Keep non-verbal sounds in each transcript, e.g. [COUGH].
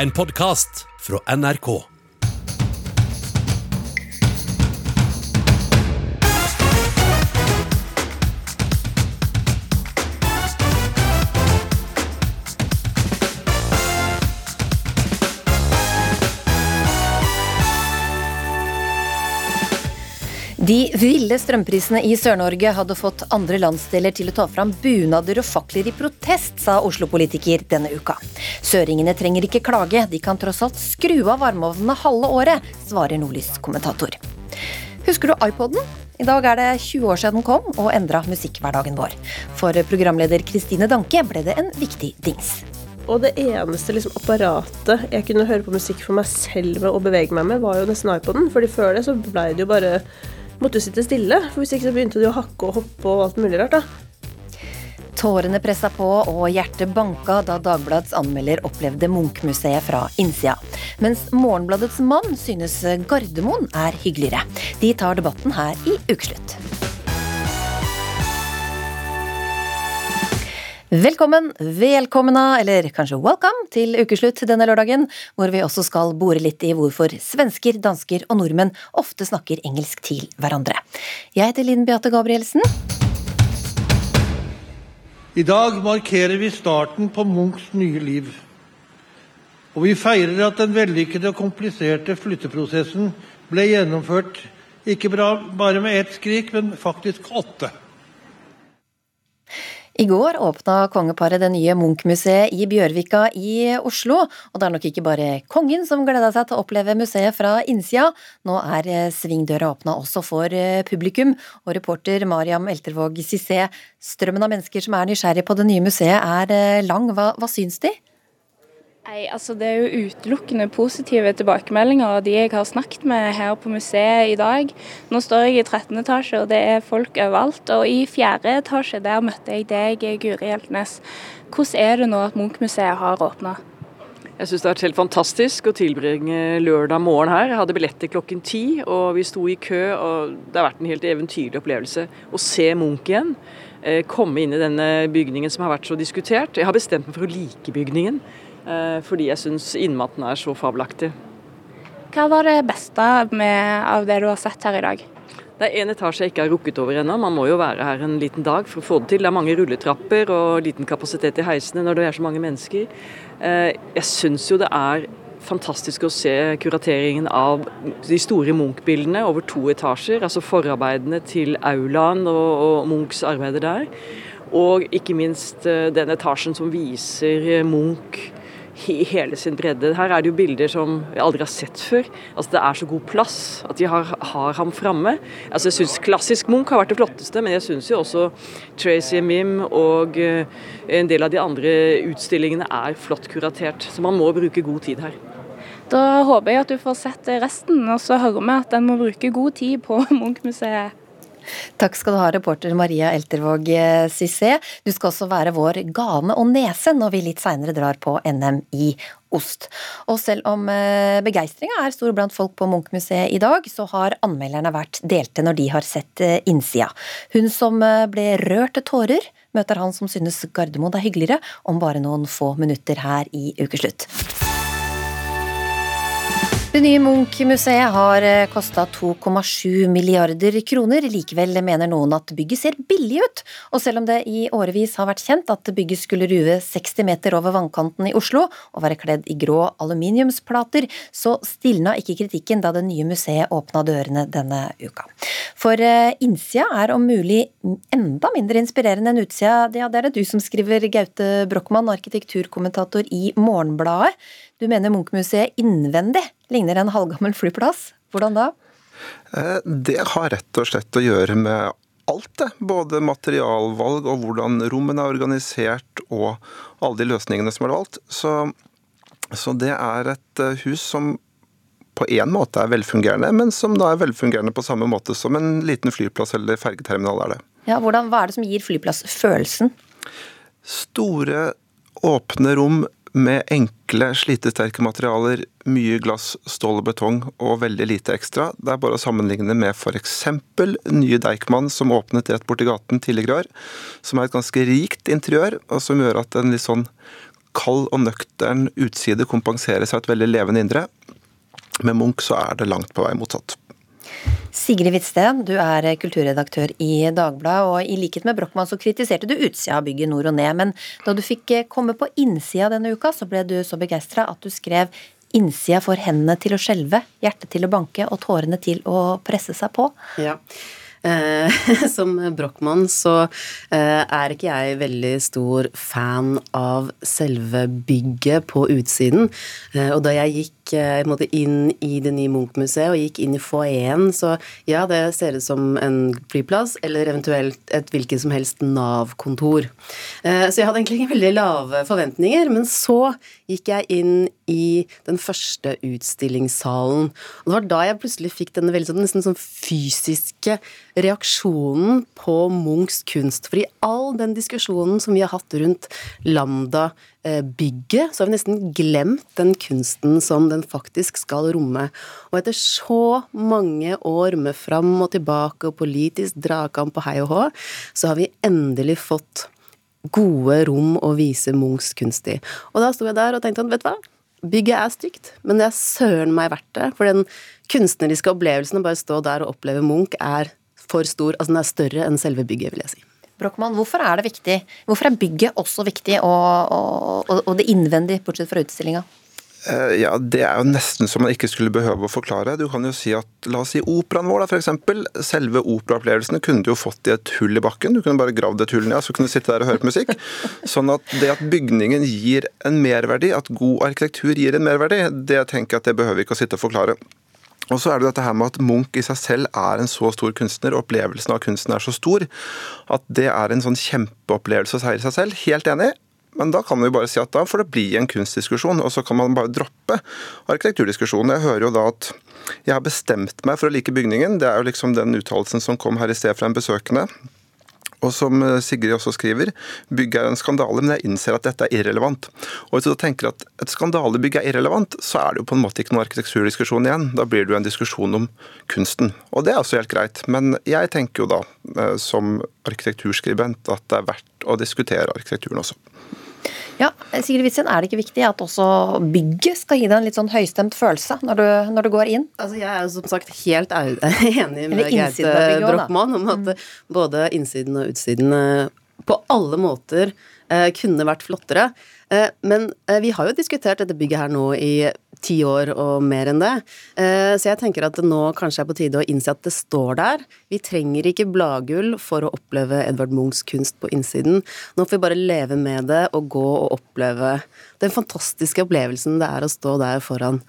En podkast fra NRK. De ville strømprisene i Sør-Norge hadde fått andre landsdeler til å ta fram bunader og fakler i protest, sa Oslo-politiker denne uka. Søringene trenger ikke klage, de kan tross alt skru av varmeovnene halve året, svarer Nordlys-kommentator. Husker du iPoden? I dag er det 20 år siden den kom og endra musikkhverdagen vår. For programleder Kristine Danke ble det en viktig dings. Og det eneste liksom, apparatet jeg kunne høre på musikk for meg selv med og bevege meg med, var jo nesten iPoden. fordi før det så blei det jo bare måtte jo sitte stille, for hvis ikke så begynte de å hakke og hoppe og alt mulig rart. da. Tårene pressa på og hjertet banka da Dagbladets anmelder opplevde Munch-museet fra innsida. Mens Morgenbladets mann synes Gardermoen er hyggeligere. De tar debatten her i Ukeslutt. Velkommen, velkomna, eller kanskje welcome til ukeslutt denne lørdagen, hvor vi også skal bore litt i hvorfor svensker, dansker og nordmenn ofte snakker engelsk til hverandre. Jeg heter Linn Beate Gabrielsen. I dag markerer vi starten på Munchs nye liv. Og vi feirer at den vellykkede og kompliserte flytteprosessen ble gjennomført ikke bare med ett skrik, men faktisk åtte. I går åpna kongeparet det nye Munch-museet i Bjørvika i Oslo. Og det er nok ikke bare kongen som gleda seg til å oppleve museet fra innsida. Nå er svingdøra åpna også for publikum. Og reporter Mariam Eltervåg Cissé, strømmen av mennesker som er nysgjerrig på det nye museet er lang. Hva, hva syns de? Nei, altså Det er jo utelukkende positive tilbakemeldinger av de jeg har snakket med her på museet i dag. Nå står jeg i 13. etasje, og det er folk overalt. Og i 4. etasje der møtte jeg deg, Guri Hjeltnes. Hvordan er det nå at Munch-museet har åpna? Jeg syns det har vært helt fantastisk å tilbringe lørdag morgen her. Jeg hadde billetter klokken ti, og vi sto i kø. og Det har vært en helt eventyrlig opplevelse å se Munch igjen. Eh, komme inn i denne bygningen som har vært så diskutert. Jeg har bestemt meg for å like bygningen. Eh, fordi jeg syns innmaten er så fabelaktig. Hva var det beste med, av det du har sett her i dag? Det er én etasje jeg ikke har rukket over ennå. Man må jo være her en liten dag for å få det til. Det er mange rulletrapper og liten kapasitet i heisene når det er så mange mennesker. Eh, jeg syns jo det er fantastisk å se kurateringen av de store Munch-bildene over to etasjer. Altså forarbeidene til aulaen og, og Munchs arbeider der. Og ikke minst eh, den etasjen som viser Munch i hele sin bredde. Her er det jo bilder som jeg aldri har sett før. Altså Det er så god plass at de har, har ham framme. Altså jeg syns klassisk Munch har vært det flotteste, men jeg syns jo også Tracy Mim og eh, en del av de andre utstillingene er flott kuratert. Så man må bruke god tid her. Da håper jeg at du får sett resten, og så hører vi at en må bruke god tid på [LAUGHS] Munch-museet. Takk skal du ha, reporter Maria Eltervåg Cissé. Du skal også være vår gane og nese når vi litt seinere drar på NM i ost. Og selv om eh, begeistringa er stor blant folk på Munch-museet i dag, så har anmelderne vært delte når de har sett eh, innsida. Hun som eh, ble rørt til tårer, møter han som synes Gardermoen er hyggeligere, om bare noen få minutter her i Ukeslutt. Det nye Munch-museet har eh, kosta 2,7 milliarder kroner. Likevel mener noen at bygget ser billig ut. Og selv om det i årevis har vært kjent at bygget skulle ruve 60 meter over vannkanten i Oslo og være kledd i grå aluminiumsplater, så stilna ikke kritikken da det nye museet åpna dørene denne uka. For eh, innsida er om mulig enda mindre inspirerende enn utsida. Ja, det er det du som skriver, Gaute Brochmann, arkitekturkommentator i Morgenbladet. Du mener Munch-museet innvendig ligner en halvgammel flyplass. Hvordan da? Eh, det har rett og slett å gjøre med alt, det. Både materialvalg og hvordan rommene er organisert og alle de løsningene som er valgt. Så, så det er et eh, hus som på én måte er velfungerende, men som da er velfungerende på samme måte som en liten flyplass eller fergeterminal er det. Ja, hvordan, Hva er det som gir flyplassfølelsen? Store, åpne rom med enkle, slitesterke materialer, mye glass, stål og betong og veldig lite ekstra. Det er bare å sammenligne med f.eks. nye Deichman som åpnet rett borti gaten tidligere år. Som er et ganske rikt interiør, og som gjør at en litt sånn kald og nøktern utside kompenseres av et veldig levende indre. Med Munch så er det langt på vei motsatt. Sigrid Hvitsten, du er kulturredaktør i Dagbladet, og i likhet med Brochmann så kritiserte du utsida av bygget nord og ned, men da du fikk komme på innsida denne uka, så ble du så begeistra at du skrev innsida får hendene til å skjelve, hjertet til å banke og tårene til å presse seg på. Ja. Eh, [LAUGHS] som Brochmann så eh, er ikke jeg veldig stor fan av selve bygget på utsiden. Eh, og da jeg gikk inn i det nye Munch-museet og gikk inn i foajeen, så ja, det ser ut som en flyplass eller eventuelt et hvilket som helst Nav-kontor. Så jeg hadde egentlig ikke veldig lave forventninger, men så gikk jeg inn i den første utstillingssalen. Og det var da jeg plutselig fikk denne veldig sånn, nesten sånn fysiske reaksjonen på Munchs kunst. For i all den diskusjonen som vi har hatt rundt Lambda-bygget, så har vi nesten glemt den kunsten som den faktisk skal romme. Og etter så mange år med fram og tilbake og politisk dragkamp på hei og hå, så har vi endelig fått gode rom å vise Munchs kunst i. Og da sto jeg der og tenkte at vet du hva, bygget er stygt, men det er søren meg verdt det. For den kunstneriske opplevelsen å bare stå der og oppleve Munch er for stor. Altså den er større enn selve bygget, vil jeg si. Brochmann, hvorfor er det viktig? Hvorfor er bygget også viktig, og, og, og det innvendige, bortsett fra utstillinga? Eh, ja, Det er jo nesten som man ikke skulle behøve å forklare. Du kan jo si at, La oss si operaen vår, da, f.eks. Selve operaopplevelsene kunne du jo fått i et hull i bakken. Du kunne bare gravd et hull ned, så kunne du sitte der og høre på musikk. [LAUGHS] Sånn at det at bygningen gir en merverdi, at god arkitektur gir en merverdi, det tenker jeg at det behøver vi ikke å sitte og forklare. Og så er det dette her med at Munch i seg selv er en så stor kunstner, og opplevelsen av kunsten er så stor, at det er en sånn kjempeopplevelse i seg selv. Helt enig. Men da kan vi bare si at da får det bli en kunstdiskusjon, og så kan man bare droppe arkitekturdiskusjonen. Jeg hører jo da at jeg har bestemt meg for å like bygningen. Det er jo liksom den uttalelsen som kom her i sted fra en besøkende. Og som eh, Sigrid også skriver, bygget er en skandale, men jeg innser at dette er irrelevant. Og Hvis du tenker at et skandalebygg er irrelevant, så er det jo på en måte ikke noen arkitekturdiskusjon igjen. Da blir det jo en diskusjon om kunsten. Og det er også helt greit. Men jeg tenker jo da, eh, som arkitekturskribent, at det er verdt å diskutere arkitekturen også. Ja, Sigrid Witzen, er det ikke viktig at også bygget skal gi deg en litt sånn høystemt følelse når du, når du går inn? Altså, Jeg er jo som sagt helt [LAUGHS] enig med Gaute Brochmann om at mm. både innsiden og utsiden eh, på alle måter eh, kunne vært flottere. Eh, men vi har jo diskutert dette bygget her nå i ti år og mer enn det. Eh, så jeg tenker at det nå kanskje er på tide å innse at det står der. Vi trenger ikke bladgull for å oppleve Edvard Munchs kunst på innsiden. Nå får vi bare leve med det og gå og oppleve den fantastiske opplevelsen det er å stå der foran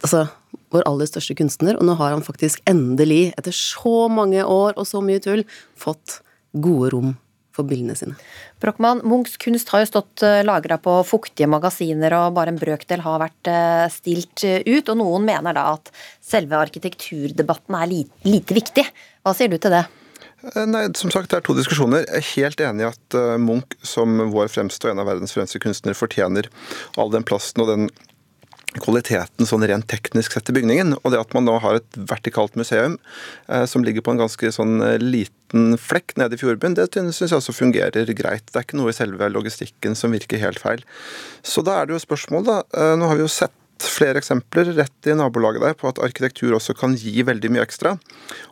altså, vår aller største kunstner, og nå har han faktisk endelig, etter så mange år og så mye tull, fått gode rom for bildene sine. Brochmann, Munchs kunst har jo stått eh, lagra på fuktige magasiner, og bare en brøkdel har vært eh, stilt eh, ut. Og noen mener da at selve arkitekturdebatten er lite viktig. Hva sier du til det? Nei, som sagt, Det er to diskusjoner. Jeg er helt enig i at Munch, som vår fremste og en av verdens fremste kunstnere, fortjener all den plassen og den kvaliteten sånn rent teknisk sett i bygningen. Og det at man nå har et vertikalt museum eh, som ligger på en ganske sånn eh, liten flekk nede i fjordbunnen, det syns jeg også fungerer greit. Det er ikke noe i selve logistikken som virker helt feil. Så da er det jo spørsmål, da. Eh, nå har vi jo sett flere eksempler rett i nabolaget der på at arkitektur også kan gi veldig mye ekstra.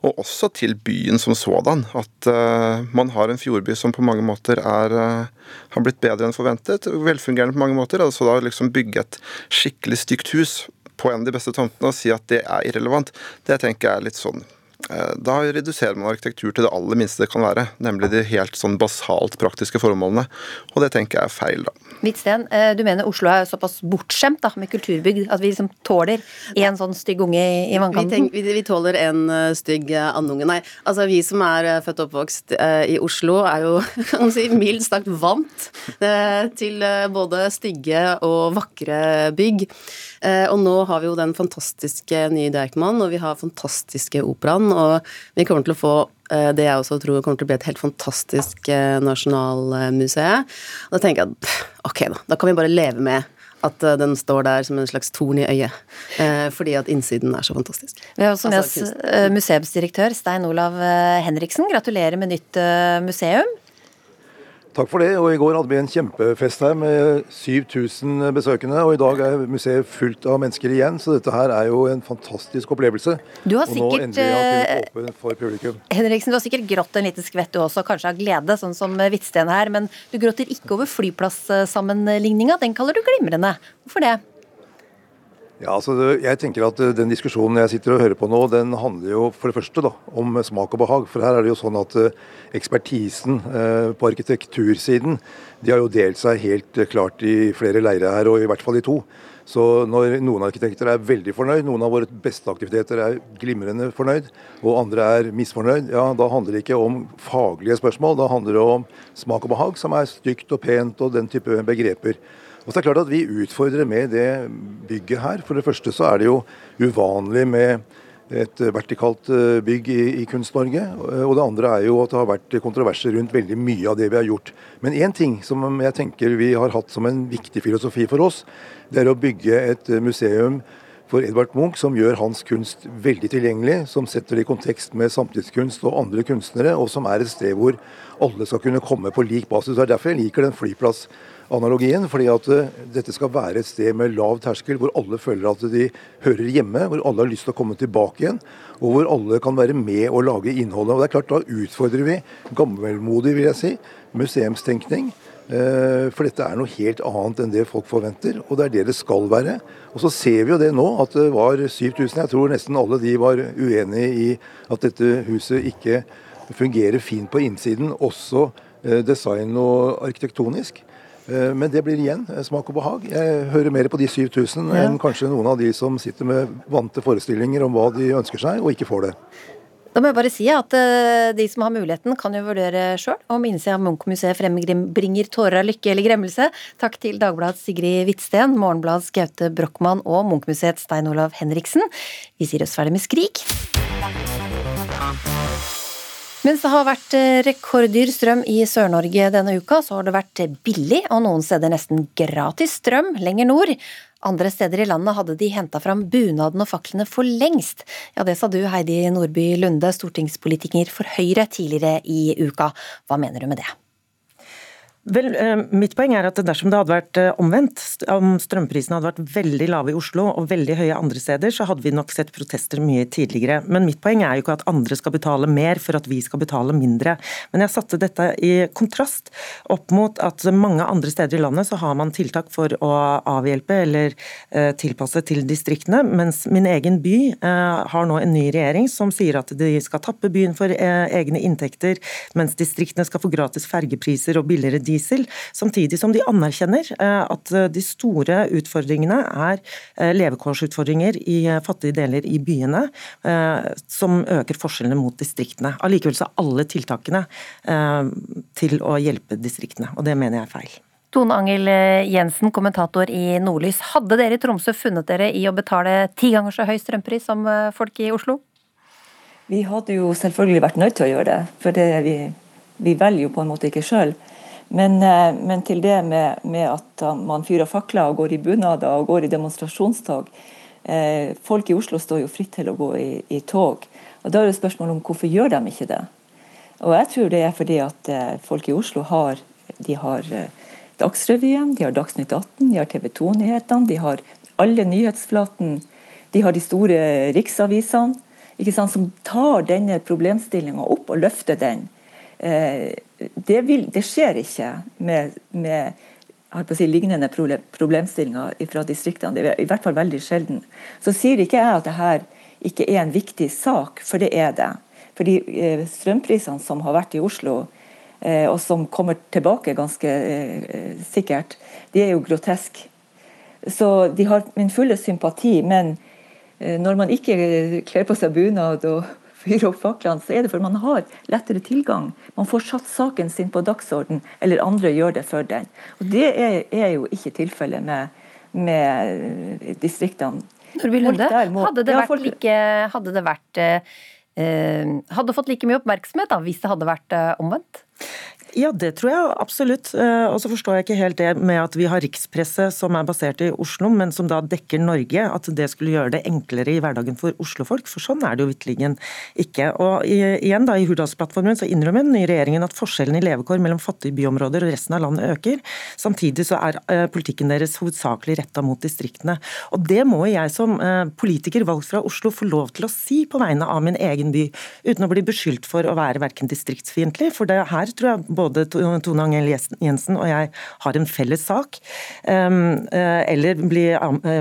Og også til byen som sådan. At uh, man har en fjordby som på mange måter er, uh, har blitt bedre enn forventet. Velfungerende på mange måter. Altså da liksom bygge et skikkelig stygt hus på en av de beste tomtene og si at det er irrelevant, det tenker jeg er litt sånn Eh, da reduserer man arkitektur til det aller minste det kan være, nemlig de helt sånn basalt praktiske formålene. Og det tenker jeg er feil, da. Hvitsten, eh, du mener Oslo er såpass bortskjemt da, med kulturbygd at vi liksom tåler en sånn stygg unge i vannkanten? Vi, vi, tåler en uh, stygg andunge. Nei, altså vi som er født og oppvokst i Oslo, er jo [LAUGHS] kan man si, mildt sagt vant til både stygge og vakre bygg. og nå har vi jo den fantastiske nye Deichman, og vi har fantastiske Operaen og vi kommer til å få eh, det jeg også tror kommer til å bli et helt fantastisk eh, nasjonalmuseum. Da tenker jeg at ok, da. Da kan vi bare leve med at eh, den står der som en slags torn i øyet. fordi at innsiden er så fantastisk. Vi har også med altså, oss museumsdirektør Stein Olav Henriksen. Gratulerer med nytt museum. Takk for det. og I går hadde vi en kjempefest her med 7000 besøkende. og I dag er museet fullt av mennesker igjen, så dette her er jo en fantastisk opplevelse. Du har sikkert, og nå endelig har åpen for publikum. Henriksen, du har sikkert grått en liten skvett du også, kanskje av glede, sånn som Hvitsten her. Men du gråter ikke over flyplassammenligninga. Den kaller du glimrende. Hvorfor det? Ja, altså, jeg tenker at eh, Den diskusjonen jeg sitter og hører på nå, den handler jo for det første da, om smak og behag. For her er det jo sånn at eh, ekspertisen eh, på arkitektursiden de har jo delt seg helt klart i flere leirer her, og i hvert fall i to. Så når noen arkitekter er veldig fornøyd, noen av våre beste aktiviteter er glimrende fornøyd, og andre er misfornøyd, ja, da handler det ikke om faglige spørsmål. Da handler det om smak og behag, som er stygt og pent og den type begreper. Og så er det klart at Vi utfordrer med det bygget her. For det første så er det jo uvanlig med et vertikalt eh, bygg i, i Kunst-Norge. Og det andre er jo at det har vært kontroverser rundt veldig mye av det vi har gjort. Men én ting som jeg tenker vi har hatt som en viktig filosofi for oss, det er å bygge et museum for Edvard Munch som gjør hans kunst veldig tilgjengelig, som setter det i kontekst med samtidskunst og andre kunstnere, og som er et sted hvor alle skal kunne komme på lik basis. Det er derfor jeg liker den flyplass analogien. fordi at uh, dette skal være et sted med lav terskel, hvor alle føler at de hører hjemme, hvor alle har lyst til å komme tilbake igjen, og hvor alle kan være med og lage innholdet. Og det er klart, Da utfordrer vi gammelmodig, vil jeg si, museumstenkning. Uh, for dette er noe helt annet enn det folk forventer, og det er det det skal være. Og så ser vi jo det nå, at det var 7000. Jeg tror nesten alle de var uenige i at dette huset ikke fungerer fint på innsiden, også uh, design og arkitektonisk. Eh, men det blir igjen eh, smak og behag. Jeg hører mer på de 7000 ja. enn kanskje noen av de som sitter med vante forestillinger om hva de ønsker seg, og ikke får det. Da må jeg bare si at uh, de som har muligheten, kan jo vurdere sjøl om innsida av Munch-museet frembringer tårer av lykke eller gremmelse. Takk til Dagbladets Sigrid Hvitsten, Morgenbladets Gaute Brochmann og Munch-museets Stein Olav Henriksen. Vi sier oss ferdig med Skrik. Mens det har vært eh, rekorddyr strøm i Sør-Norge denne uka, så har det vært billig og noen steder nesten gratis strøm lenger nord. Andre steder i landet hadde de henta fram bunaden og faklene for lengst. Ja, det sa du Heidi Nordby Lunde, stortingspolitiker for Høyre tidligere i uka. Hva mener du med det? Vel, eh, Mitt poeng er at dersom det hadde vært eh, omvendt, om strømprisene hadde vært veldig lave i Oslo og veldig høye andre steder, så hadde vi nok sett protester mye tidligere. Men mitt poeng er jo ikke at andre skal betale mer for at vi skal betale mindre. Men jeg satte dette i kontrast opp mot at mange andre steder i landet så har man tiltak for å avhjelpe eller eh, tilpasse til distriktene, mens min egen by har nå en ny regjering som sier at de skal tappe byen for egne inntekter, mens distriktene skal få gratis fergepriser og billigere diesel, samtidig som de anerkjenner eh, at eh, de store utfordringene er eh, levekårsutfordringer i fattige deler i byene, som øker forskjellene mot distriktene. Allikevel så er alle tiltakene til å hjelpe distriktene, og det mener jeg er feil. Tone Angel Jensen, kommentator i Nordlys. Hadde dere i Tromsø funnet dere i å betale ti ganger så høy strømpris som folk i Oslo? Vi hadde jo selvfølgelig vært nødt til å gjøre det, for det vi, vi velger jo på en måte ikke sjøl. Men, eh, men, til det med, med, at man fyrer fakler og går i bunader og går i demonstrasjonstog. Eh, folk i Oslo står jo fritt til å gå i, i tog. Og Da er det spørsmål om hvorfor gjør de ikke det. Og Jeg tror det er fordi at eh, folk i Oslo har, de har Dagsrevyen, de har Dagsnytt 18, de har TV 2-nyhetene, de har alle nyhetsflaten, de har de store riksavisene sant, som tar denne problemstillinga opp og løfter den. Det, vil, det, skjer ikke med, med si, lignende problemstillinger fra distriktene. Det er i hvert fall veldig sjelden. Så sier ikke jeg at dette ikke er en viktig sak, for det er det. Fordi de strømprisene som har vært i Oslo, eh, og som kommer tilbake ganske sikkert, de er jo groteske. Så de har min fulle sympati, men når man ikke kler på seg bunad og fyre opp faklene, så er det for man har lettere tilgang. Man får satt saken sin på dagsorden, eller andre gjør det for den. Og Det er, er jo ikke tilfellet med, med distriktene. Hadde det vært like Hadde det vært eh, hadde fått like mye oppmerksomhet da, hvis det hadde vært eh, omvendt? Ja, det tror jeg absolutt. Eh, og så forstår jeg ikke helt det med at vi har rikspresse som er basert i Oslo, men som da dekker Norge. At det skulle gjøre det enklere i hverdagen for oslofolk. For sånn er det jo vitterlig ikke. Og igjen da, I Hurdalsplattformen så innrømmer den nye regjeringen at forskjellen i levekår mellom fattige byområder og resten av landet øker. Samtidig så er eh, politikken deres hovedsakelig retta mot distriktene. Og det må jeg som eh, politiker valgt fra Oslo få lov til å si på vegne av min egen by, uten å bli beskyldt for å være verken distriktsfiendtlig. For det her tror jeg både Tone Angell Jensen og jeg har en felles sak. Ehm, eh, eller bli,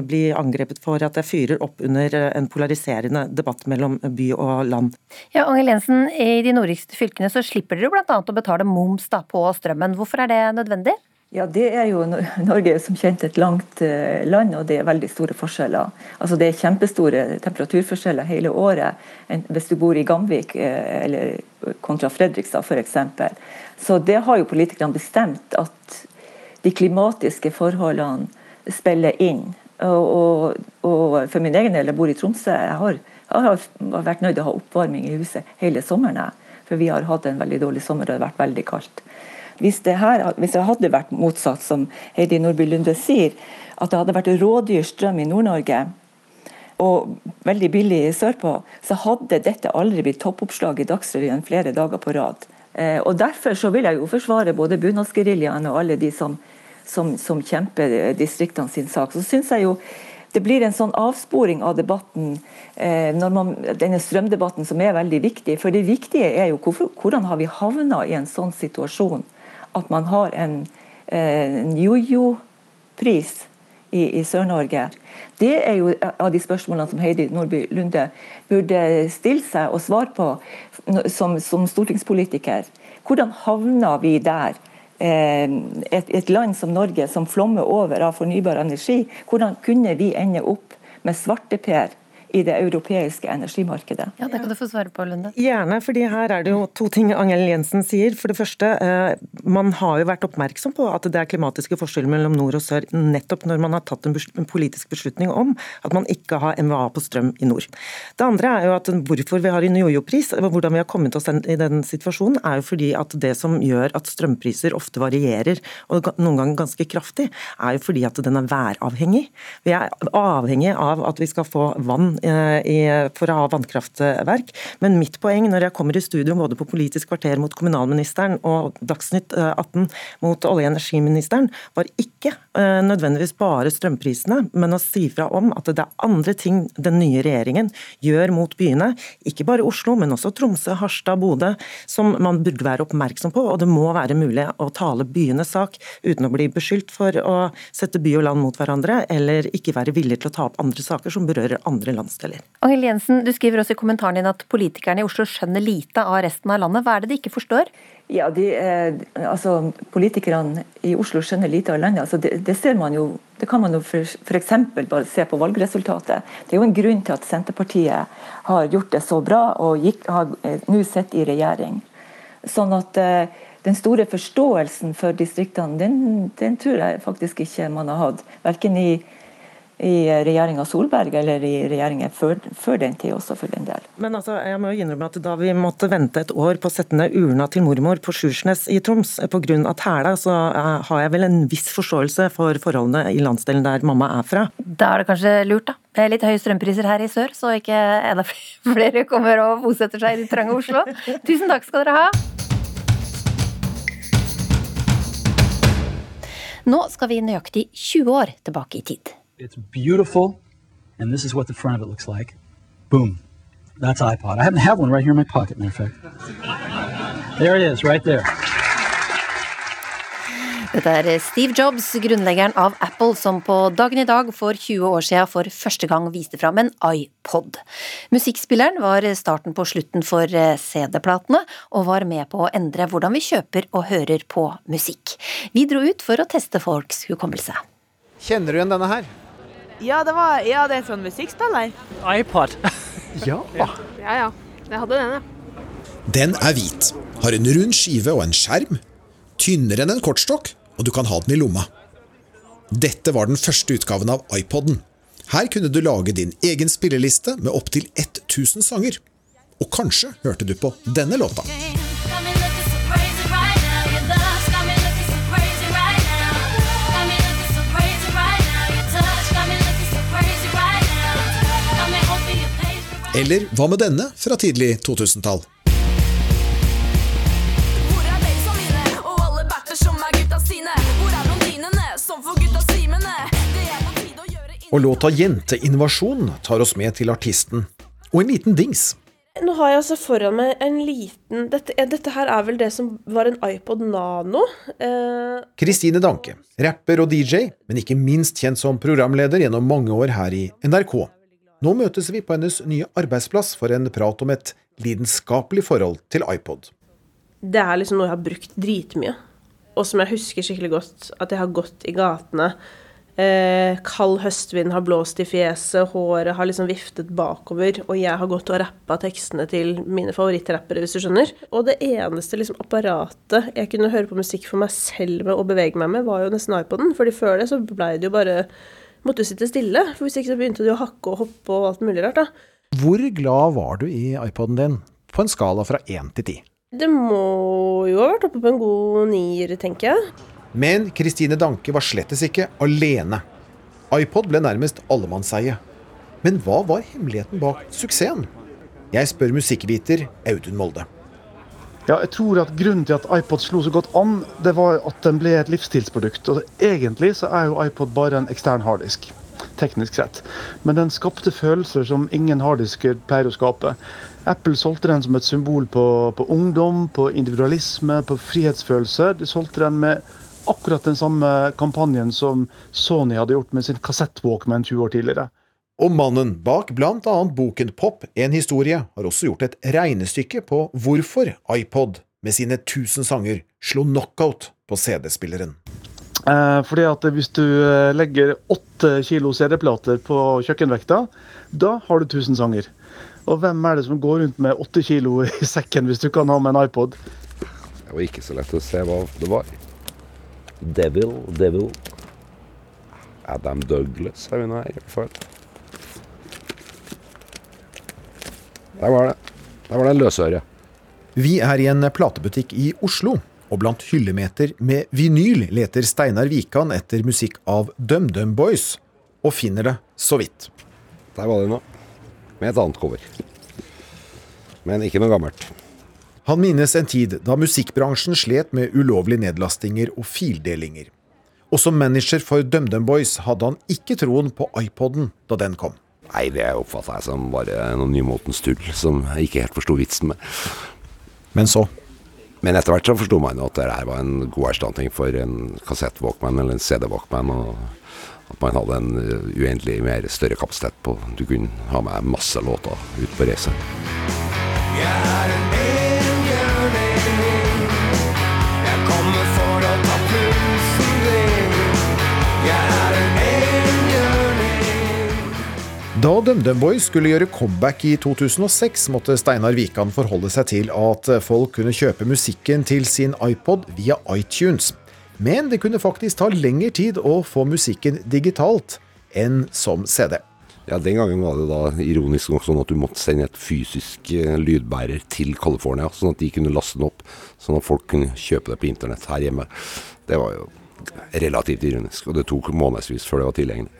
bli angrepet for at jeg fyrer opp under en polariserende debatt mellom by og land. Ja, Angell Jensen, I de nordligste fylkene så slipper dere bl.a. å betale moms da på strømmen. Hvorfor er det nødvendig? Ja, Det er jo Norge er som kjent et langt eh, land, og det er veldig store forskjeller. Altså Det er kjempestore temperaturforskjeller hele året hvis du bor i Gamvik eh, eller kontra Fredrikstad f.eks. Så det har jo politikerne bestemt at de klimatiske forholdene spiller inn. Og, og, og for min egen del, jeg bor i Tromsø, jeg har, jeg har vært nødt til å ha oppvarming i huset hele sommeren. For vi har hatt en veldig dårlig sommer og det har vært veldig kaldt. Hvis det, her, hvis det hadde vært motsatt, som Heidi Nordby Lunde sier, at det hadde vært rådyr strøm i Nord-Norge og veldig billig sørpå, så hadde dette aldri blitt toppoppslag i Dagsrevyen flere dager på rad. Eh, og Derfor så vil jeg jo forsvare både bunadsgeriljaen og alle de som, som, som kjemper distriktene sin sak. Så synes jeg jo det blir en sånn avsporing av debatten, eh, man, denne strømdebatten som er veldig viktig. For det viktige er jo hvorfor, hvordan har vi havna i en sånn situasjon at man har en, eh, jojo-pris i, i Sør-Norge. Det er jo av de spørsmålene som Heidi Nordby Lunde burde stille seg og svare på som, som stortingspolitiker. Hvordan havna vi der? Eh, et, et, land som Norge som flommer over av fornybar energi, hvordan kunne vi ende opp med svarteper i det europeiske energimarkedet. Ja, Det kan du få svare på, Lunde. Gjerne, fordi her er det jo to ting Angell Jensen sier. For det første, eh, man har jo vært oppmerksom på at det er klimatiske forskjeller mellom nord og sør, nettopp når man har tatt en politisk beslutning om at man ikke har MVA på strøm i nord. Det andre er jo at hvorfor vi har en jojo-pris, hvordan vi har kommet oss i den situasjonen, er jo fordi at det som gjør at strømpriser ofte varierer, og noen ganger ganske kraftig, er jo fordi at den er væravhengig. Vi er avhengig av at vi skal få vann for å ha vannkraftverk. Men mitt poeng når jeg kommer i studio både på Politisk kvarter mot kommunalministeren og Dagsnytt 18 eh, mot olje- og energiministeren, var ikke eh, nødvendigvis bare strømprisene, men å si fra om at det er andre ting den nye regjeringen gjør mot byene, ikke bare Oslo, men også Tromsø, Harstad, Bodø, som man burde være oppmerksom på. Og det må være mulig å tale byenes sak uten å bli beskyldt for å sette by og land mot hverandre, eller ikke være villig til å ta opp andre saker som berører andre land landsdeler. Angel Jensen, du skriver også i kommentaren din at politikerne i Oslo skjønner lite av resten av landet. Hva er det de ikke forstår? Ja, de, eh, altså Politikerne i Oslo skjønner lite av landet. Altså, det, det, ser man jo, det kan man jo f.eks. bare se på valgresultatet. Det er jo en grunn til at Senterpartiet har gjort det så bra og gikk, har eh, nå sittet i regjering. Sånn at eh, den store forståelsen for distriktene, den, den, tror jeg faktisk ikke man har hatt. Verken i i regjeringa Solberg eller i regjeringen før, før, den tid også, for den del. Men altså, jeg må jo innrømme at Da vi måtte vente et år på å sette ned urna til mormor på Sjursnes i Troms pga. tæla, så eh, har jeg vel en viss forståelse for forholdene i landsdelen der mamma er fra. Da er det kanskje lurt, da. Det er litt høye strømpriser her i sør, så ikke enda [LAUGHS] flere kommer og bosetter seg i det trange Oslo. [LAUGHS] Tusen takk skal dere ha. Nå skal vi nøyaktig 20 år tilbake i tid. It's beautiful, and this is what the front of it looks like. Boom. That's iPod. I happen to have one right here in my pocket, matter of fact. There it is, right there. Dette er Steve Jobs, grunnleggeren av Apple, som på dagen i dag for 20 år siden for første gang viste fram en iPod. Musikkspilleren var starten på slutten for eh, CD-platene, og var med på å endre hvordan vi kjøper og hører på musikk. Vi dro ut for å teste folks hukommelse. Kjenner du igjen denne her? Ja, det, var, ja, det er en sånn musikkspiller. iPod. [LAUGHS] ja. ja. Ja Jeg hadde den, ja. Den er hvit, har en rund skive og en skjerm. Tynnere enn en kortstokk, og du kan ha den i lomma. Dette var den første utgaven av iPoden. Her kunne du lage din egen spilleliste med opptil 1000 sanger. Og kanskje hørte du på denne låta. Eller hva med denne fra tidlig 2000-tall? Og låta 'Jenteinvasjon' tar oss med til artisten. Og en liten dings. Nå har jeg altså foran meg en liten Dette, dette her er vel det som var en iPod Nano. Kristine eh... Danke, rapper og DJ, men ikke minst kjent som programleder gjennom mange år her i NRK. Nå møtes vi på hennes nye arbeidsplass for en prat om et lidenskapelig forhold til iPod. Det er liksom noe jeg har brukt dritmye, og som jeg husker skikkelig godt at jeg har gått i gatene Eh, kald høstvind har blåst i fjeset, håret har liksom viftet bakover, og jeg har gått og rappa tekstene til mine favorittrappere, hvis du skjønner. Og det eneste liksom, apparatet jeg kunne høre på musikk for meg selv med og bevege meg med, var jo nesten iPoden. fordi før det så blei det jo bare Måtte du sitte stille, for hvis ikke så begynte du å hakke og hoppe og alt mulig rart, da. Hvor glad var du i iPoden din, på en skala fra én til ti? Det må jo ha vært oppe på en god nier, tenker jeg. Men Kristine Danke var slettes ikke alene. iPod ble nærmest allemannseie. Men hva var hemmeligheten bak suksessen? Jeg spør musikkviter Audun Molde. Ja, jeg tror at Grunnen til at iPod slo så godt an, det var at den ble et livsstilsprodukt. Og Egentlig så er jo iPod bare en ekstern harddisk, teknisk sett. Men den skapte følelser som ingen harddisker pleier å skape. Apple solgte den som et symbol på, på ungdom, på individualisme, på frihetsfølelse. De solgte den med akkurat den samme kampanjen som Sony hadde gjort med sin kassett-Walkman 20 år tidligere. Og mannen bak blant annet boken Pop, en historie, har også gjort et regnestykke på hvorfor iPod med sine 1000 sanger slo knockout på CD-spilleren. Eh, fordi at Hvis du eh, legger åtte kilo CD-plater på kjøkkenvekta, da har du 1000 sanger. Og hvem er det som går rundt med åtte kilo i sekken hvis du kan ha med en iPod? Det var ikke så lett å se hva det var. Devil, Devil. Adam Douglas er hun her, i hvert fall. Der var det. Der var det en løsøre. Vi er i en platebutikk i Oslo, og blant hyllemeter med vinyl leter Steinar Wikan etter musikk av DumDum Boys, og finner det så vidt. Der var det noe. Med et annet cover. Men ikke noe gammelt. Han minnes en tid da musikkbransjen slet med ulovlige nedlastinger og fildelinger. Og som manager for DumDum Boys hadde han ikke troen på iPoden da den kom. Nei, det oppfatta jeg som bare noe nymotens tull som jeg ikke helt forsto vitsen med. Men så? Men etter hvert så forsto man jo at det her var en god erstatning for en kassett-walkman eller en CD-walkman. og At man hadde en uendelig mer større kapasitet på Du kunne ha med masse låter ut på reise. Jeg er en Da DumDum Boys skulle gjøre comeback i 2006, måtte Steinar Wikan forholde seg til at folk kunne kjøpe musikken til sin iPod via iTunes. Men det kunne faktisk ta lengre tid å få musikken digitalt enn som CD. Ja, Den gangen var det da ironisk nok sånn at du måtte sende et fysisk eh, lydbærer til California, sånn at de kunne laste den opp, sånn at folk kunne kjøpe det på internett her hjemme. Det var jo relativt ironisk, og det tok månedsvis før det var tilgjengelig.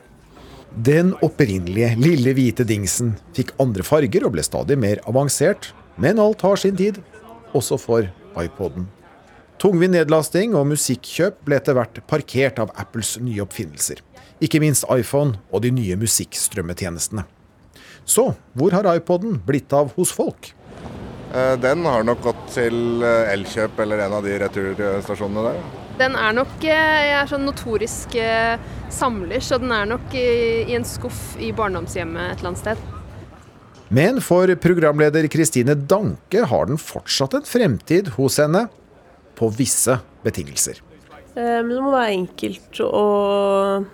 Den opprinnelige lille hvite dingsen fikk andre farger og ble stadig mer avansert, men alt har sin tid, også for iPoden. Tungvint nedlasting og musikkjøp ble etter hvert parkert av Apples nye oppfinnelser. Ikke minst iPhone og de nye musikkstrømmetjenestene. Så hvor har iPoden blitt av hos folk? Eh, den har nok gått til eh, Elkjøp eller en av de returstasjonene der. Den er nok eh, Jeg er sånn notorisk samler, så den er nok i en skuff i barndomshjemmet et eller annet sted. Men for programleder Kristine Danke har den fortsatt en fremtid hos henne, på visse betingelser. Men det må være enkelt å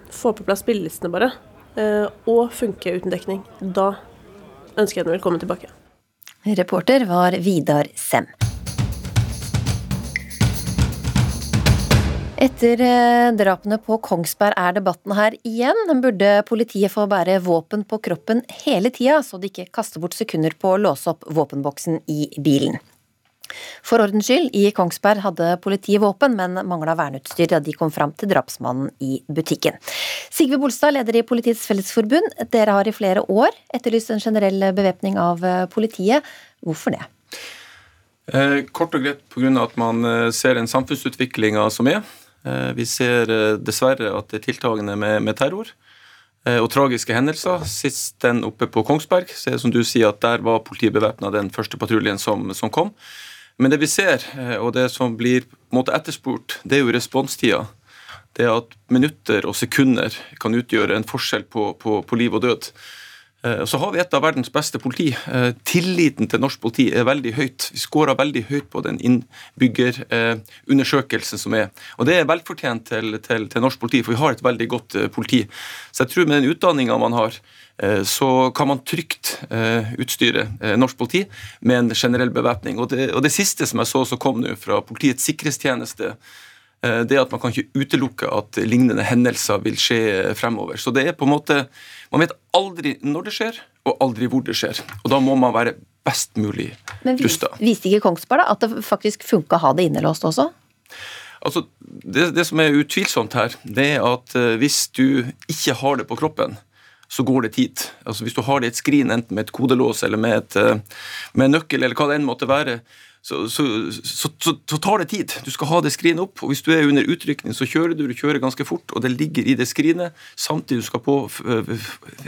få på plass spillelistene, bare. Og funke uten dekning. Da ønsker jeg den velkommen tilbake. Reporter var Vidar Sem. Etter eh, drapene på Kongsberg er debatten her igjen. Burde politiet få bære våpen på kroppen hele tida, så de ikke kaster bort sekunder på å låse opp våpenboksen i bilen? For ordens skyld, i Kongsberg hadde politiet våpen, men mangla verneutstyr da de kom fram til drapsmannen i butikken. Sigve Bolstad, leder i Politiets Fellesforbund. Dere har i flere år etterlyst en generell bevæpning av politiet. Hvorfor det? Eh, kort og greit pga. at man eh, ser den samfunnsutviklinga som er. Eh, vi ser eh, dessverre at det er tiltagende med, med terror eh, og tragiske hendelser. Sist den oppe på Kongsberg, så er det som du sier at der var politiet bevæpna den første patruljen som, som, kom. Men det vi ser, og det som blir måte etterspurt, det er jo responstida. Det at minutter og sekunder kan utgjøre en forskjell på, på, på liv og død. Eh, så har vi et av verdens beste politi. Eh, tilliten til norsk politi er veldig høyt. Vi skårer veldig høyt på den innbyggerundersøkelsen som er. Og det er velfortjent til, til, til, norsk politi, for vi har et veldig godt eh, politi. Så jeg tror med den utdanninga man har, så kan man trygt utstyre norsk politi med en generell bevæpning. Og, og det, siste som jeg så som kom nå fra Politiets sikkerhetstjeneste, det er at man kan ikke utelukke at lignende hendelser vil skje fremover. Så det er på en måte man vet aldri når det skjer, og aldri hvor det skjer. Og da må man være best mulig rusta. Viste ikke Kongsberg da, at det faktisk funka å ha det innelåst også? Altså, det, det, som er utvilsomt her, det er at uh, hvis du ikke har det på kroppen, så går det tid. Altså Hvis du har det i et skrin, enten med et kodelås eller med, et, med en nøkkel, eller hva det enn måtte være, så, så, så, så, tar det tid. Du skal ha det skrinet opp. og Hvis du er under utrykning, så kjører du, du kjører ganske fort, og det ligger i det skrinet. Samtidig du skal på,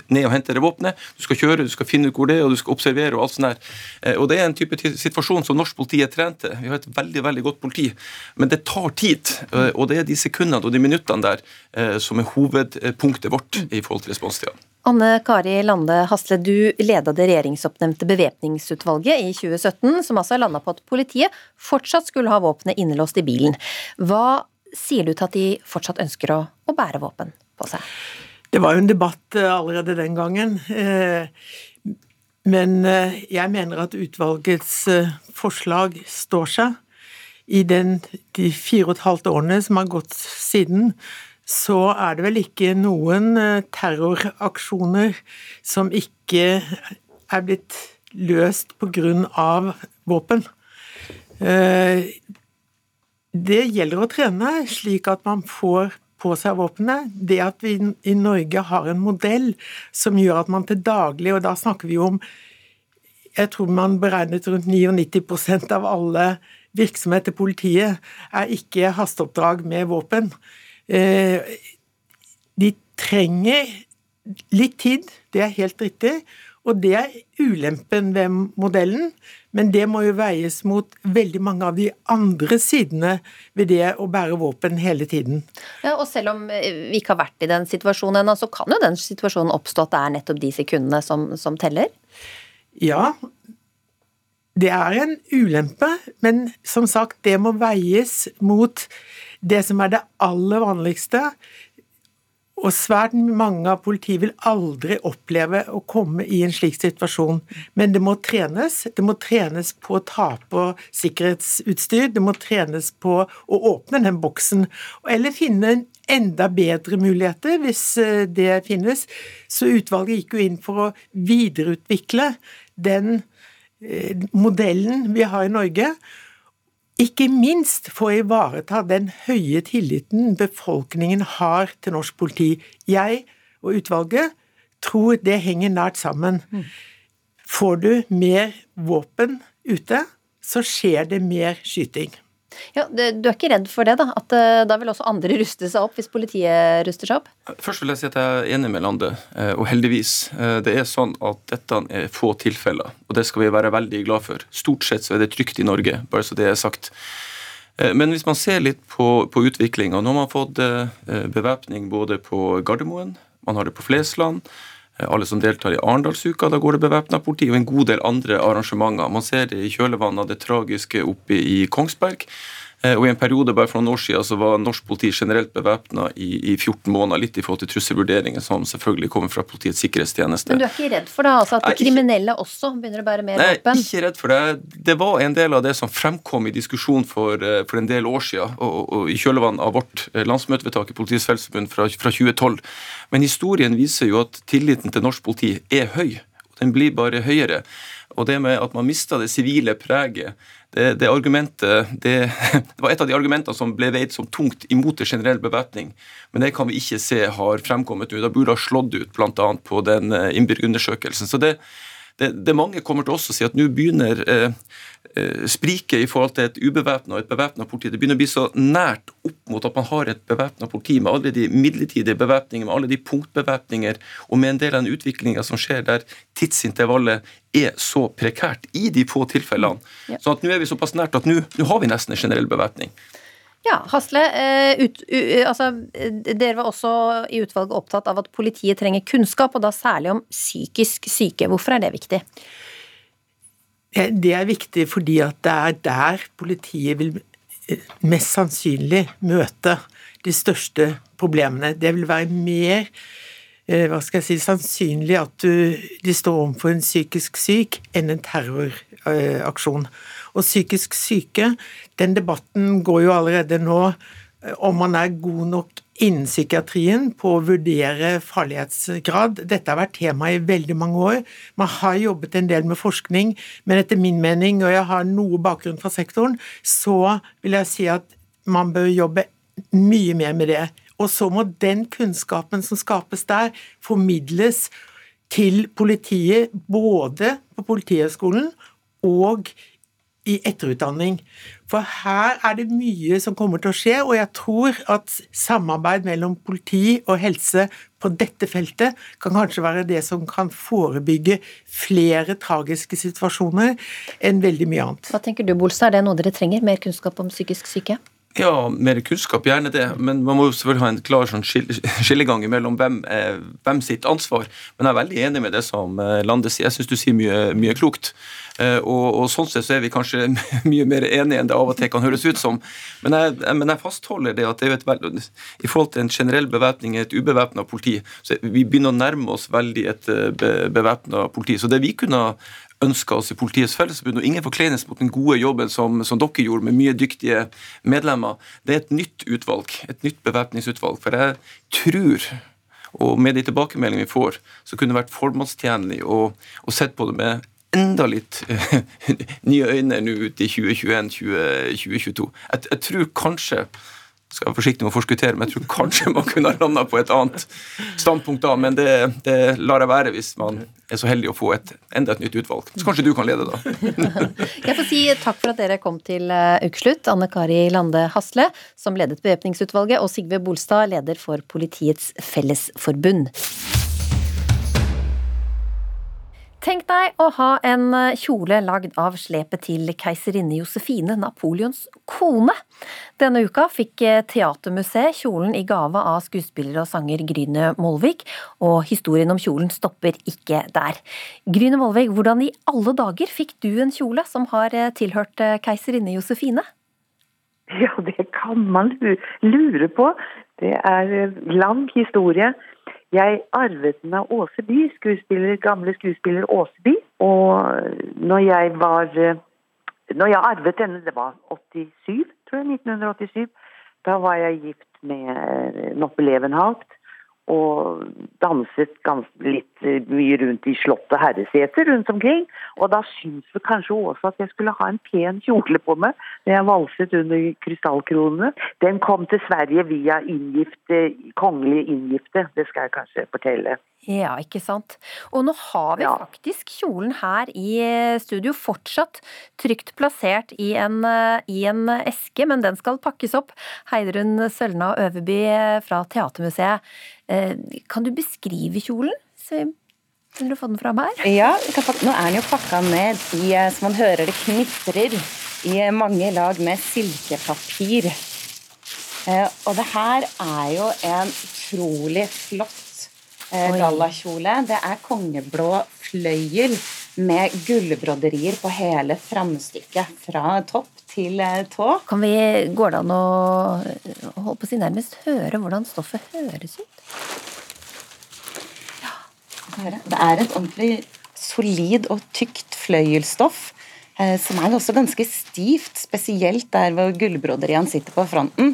ned og hente det våpenet. Du skal kjøre, du skal finne ut hvor det er, og du skal observere. og alt sånt der. Eh, og Det er en type situasjon som norsk politi er trent til. Vi har et veldig veldig godt politi, men det tar tid. Eh, og det er de sekundene og de minuttene der eh, som er hovedpunktet vårt i forhold til responstida. Anne Kari Lande Hasle, du leda det regjeringsoppnevnte bevæpningsutvalget i 2017, som altså landa på at politiet fortsatt skulle ha våpenet innelåst i bilen. Hva sier du til at de fortsatt ønsker å, å bære våpen på seg? Det var jo en debatt eh, allerede den gangen. Eh, men eh, jeg mener at utvalgets forslag står seg. I den, de fire og et halvt årene som har gått siden, så er det vel ikke noen eh, terroraksjoner som ikke er blitt løst av våpen. Eh, det gjelder å trene slik at man får på seg våpenet. Det at vi i Norge har en modell som gjør at man til daglig, og da snakker vi om Jeg tror man beregnet rundt 99% av alle virksomheter i politiet er ikke hasteoppdrag med våpen. Eh, de trenger litt tid, det er helt riktig. Og det er ulempen ved modellen, men det må jo veies mot veldig mange av de andre sidene ved det å bære våpen hele tiden. Ja, og selv om vi ikke har vært i den situasjonen ennå, så kan jo den situasjonen oppstå at det er nettopp de sekundene som, som teller? Ja, det er en ulempe, men som sagt, det må veies mot det som er det aller vanligste, og svært mange av politiet vil aldri oppleve å komme i en slik situasjon. Men det må trenes. Det må trenes på å ta på sikkerhetsutstyr. Det må trenes på å åpne den boksen. Eller finne enda bedre muligheter, hvis eh, det finnes. Så utvalget gikk jo inn for å videreutvikle den eh, modellen vi har i Norge. Ikke minst for å ivareta den høye tilliten befolkningen har til norsk politi. Jeg og utvalget tror det henger nært sammen. Mm. Får du mer våpen ute, så skjer det mer skyting. Ja, Du er ikke redd for det, da? At eh, da vil også andre [LAUGHS] ruste seg opp hvis politiet ruster seg opp? Først vil jeg si at jeg er enig med Lande, eh, og heldigvis. Eh, det er sånn at dette er få tilfeller, og det skal vi være veldig glad for. Stort sett så er det trygt i Norge, bare så det er sagt. Men hvis man ser litt på, på utviklinga Nå har man fått bevæpning både på Gardermoen, man har det på Flesland. Alle som deltar i Arendalsuka, da går det bevæpna politi, og en god del andre arrangementer. Man ser det i kjølvannet av det tragiske oppe i Kongsberg. Eh, og I en periode bare for noen år siden så var norsk politi generelt bevæpna i, i, 14 måneder, litt i forhold til trusselvurderinger som selvfølgelig kommer fra Politiets sikkerhetstjeneste. Men du er ikke redd for det, altså at de kriminelle også begynner å bære mer våpen? Nei, ikke redd for det. Det var en del av det som fremkom i diskusjon for, eh, for en del år siden, og, og, og i kjølvannet av vårt eh, landsmøtevedtak i Politiets Fellesforbund fra, fra 2012. Men historien viser jo at tilliten til norsk politi er høy. og Den blir bare høyere. Og det med at man mista det sivile preget, det, det, argumentet det, [LAUGHS] det, var et av de argumentene som ble veid som tungt imot det generell bevæpning. Men det kan vi ikke se har fremkommet nå. Da burde ha slått ut bl.a. på den eh, innbyggerundersøkelsen. Så det, det, det, mange kommer til oss å si at nå begynner eh, Eh, spriket i forhold til et ubevæpna og et bevæpna politi. Det begynner å bli så nært opp mot at man har et bevæpna politi med alle de midlertidige bevæpningene, med alle de punktbevæpninger, og med en del av den utviklinga som skjer der tidsintervallet er så prekært i de få tilfellene. Ja. Så at nå er vi såpass nært at nå, nå har vi nesten en generell bevæpning. Ja, Hasle, eh, ut, altså, dere var også i utvalget opptatt av at politiet trenger kunnskap, og da særlig om psykisk syke. Hvorfor er det viktig? Det er viktig fordi at det er der politiet vil eh, mest sannsynlig møte de største problemene. Det vil være mer eh, hva skal jeg si, sannsynlig at du, de står overfor en psykisk syk enn en terroraksjon. Og psykisk syke, den debatten går jo allerede nå eh, om man er god nok innen psykiatrien på å vurdere farlighetsgrad. Dette har vært tema i veldig mange år. Man har jobbet en del med forskning, men etter min mening, og jeg har noe bakgrunn fra sektoren, så vil jeg si at man bør jobbe mye mer med det. Og så må den kunnskapen som skapes der, formidles til politiet, både på Politihøgskolen og i etterutdanning. For her er det mye som kommer til å skje, og jeg tror at samarbeid mellom politi og helse på dette feltet kan kanskje være det som kan forebygge flere tragiske situasjoner enn veldig mye annet. Hva tenker du, Bolstad, er det noe dere trenger? Mer kunnskap om psykisk syke? Ja, mer kunnskap, gjerne det. Men man må jo selvfølgelig ha en klar sånn skillegang mellom hvem, eh, hvem, sitt ansvar. Men jeg er veldig enig med det som eh, Lande sier. Jeg syns du sier mye, mye klokt. Eh, og, og, sånn sett så er vi kanskje [LAUGHS] mye mer enige enn det av og til kan høres ut som. Men jeg, men jeg fastholder det at det er et, i forhold til en generell bevæpning, et ubevæpna politi, så vi begynner å nærme oss veldig et eh, be, bevæpna politi. Så det vi kunne ønska oss i Politiets Fellesforbund, og ingen forkleines mot den gode jobben som, som, dere gjorde, med mye dyktige medlemmer, det er et nytt utvalg, et nytt bevæpningsutvalg. For jeg tror og med de tilbakemeldingene vi får, så kunne det vært formålstjenlig å, å sett på det med enda litt [LAUGHS] nye øyne nå ut i 2021-2022. Jeg, jeg, tror kanskje skal være forsiktig med å forskuttere, men jeg tror kanskje man kunne ha landa på et annet standpunkt da. Men det, det, lar jeg være hvis man er så heldig å få et, enda et nytt utvalg. Så kanskje du kan lede, da. [LAUGHS] jeg får si takk for at dere kom til eh, ukeslutt. Anne Kari Lande Hasle, som ledet bevæpningsutvalget, og Sigve Bolstad, leder for Politiets Fellesforbund. Tenk deg å ha en eh, kjole lagd av slepet til keiserinne Josefine, Napoleons kone. Denne uka fikk eh, Teatermuseet kjolen i gave av skuespiller og sanger Gryne Molvik, og historien om kjolen stopper ikke der. Gryne Molvik, hvordan i alle dager fikk du en kjole som har eh, tilhørt keiserinne Josefine? Ja, det kan man lure på. Det er lang historie. Jeg arvet den av Åse By, skuespiller, gamle skuespiller Åse By. Og når jeg var Når jeg arvet denne, det var 87, tror jeg, 1987, da var jeg gift med Noppe Levenhaupt og danset litt mye rundt i slott og herreseter rundt omkring. Og da syntes vi kanskje også at jeg skulle ha en pen kjole på meg når jeg valset under krystallkronene. Den kom til Sverige via inngifte, kongelige inngifte, det skal jeg kanskje fortelle. Ja, ikke sant. Og nå har vi ja. faktisk kjolen her i studio, fortsatt trygt plassert i en, i en eske, men den skal pakkes opp. Heidrun Sølna Øverby fra Teatermuseet. Eh, kan du beskrive kjolen? Vil du få den fram her? Ja, nå er den jo pakka ned i, eh, så man hører det knitrer, i mange lag med silkepapir. Eh, og det her er jo en utrolig flott gallakjole. Det er kongeblå fløyel med gullbroderier på hele framstykket, fra topp til tå. Kan vi, Går det an å holde på å si nærmest høre hvordan stoffet høres ut? Det er et ordentlig solid og tykt fløyelsstoff. Eh, som er også ganske stivt, spesielt der hvor gullbroderiene sitter på fronten.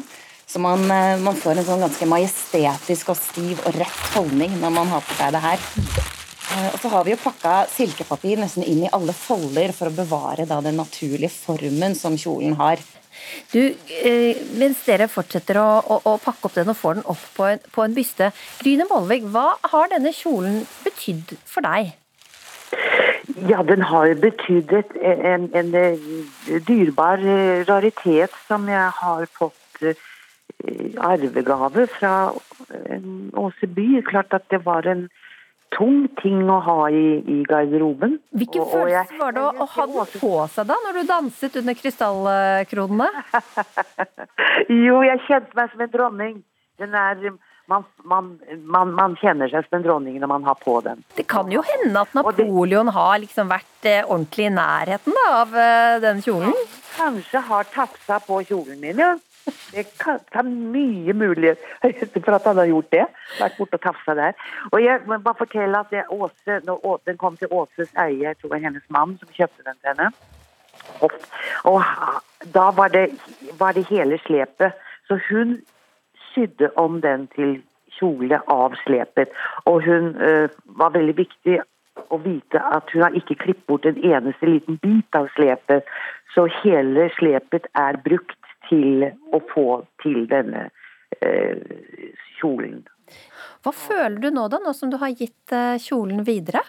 Så man, eh, man, får en sånn ganske majestetisk og stiv og rett holdning når man har på seg det her. Eh, og så har vi jo pakka silkepapir nesten inn i alle folder for å bevare da den naturlige formen som kjolen har. Du, eh, mens dere fortsetter å, å, å, pakke opp den og får den opp på en, på en byste, Gryne Molvik, hva har denne kjolen betydd for deg? Ja, den har betydd en, en, en dyrebar raritet som jeg har fått arvegave fra Åse by. Klart at det var en tung ting å ha i, i garderoben. Hvilken følelse var det å, ha den på seg da, når du danset under krystallkronene? [LAUGHS] jo, jeg kjente meg som en dronning. Den er man, man, man, man, kjenner seg som en dronning når man har på den. Det kan jo hende at Napoleon har liksom vært eh, ordentlig i nærheten da, av eh, den kjolen? Kanskje har tafsa på kjolen min, ja. Det kan, kan mye mulighet [LAUGHS] for at han har gjort det. Vært borte og tafsa der. Og jeg må bare fortelle at det Åse, når den kom til Åses eie, jeg tror det var hennes mann som kjøpte den til henne. Og, og da var det, var det, hele slepet. Så hun sydde om den til kjole av slepet. Og hun øh, var veldig viktig å vite at hun har ikke klippet bort en eneste liten bit av slepet. Så hele slepet er brukt til å få til denne eh, kjolen. Hva føler du nå, da, nå som du har gitt eh, kjolen videre?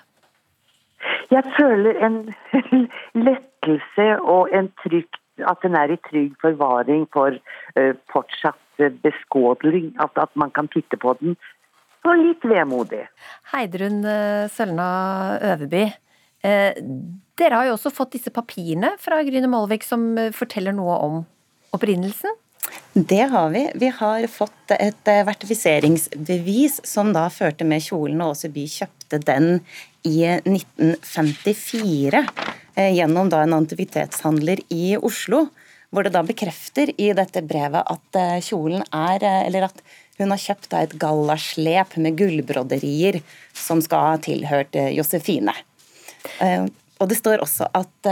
Jeg føler en [LAUGHS] lettelse og en trygg, at den er i trygg forvaring for eh, fortsatt beskådling. At, at, man kan titte på den og litt vemodig. Heidrun uh, Sølna Øverby. Uh, dere har jo også fått disse papirene fra Gryne Molvik som forteller noe om opprinnelsen? Det har vi. Vi har fått et eh, vertifiseringsbevis som da førte med kjolen, og Åse By kjøpte den i 1954 eh, gjennom da en antikvitetshandler i Oslo. Hvor det da bekrefter i dette brevet at eh, kjolen er Eller at hun har kjøpt et gallaslep med gullbroderier som skal ha tilhørt Josefine. Og det står også at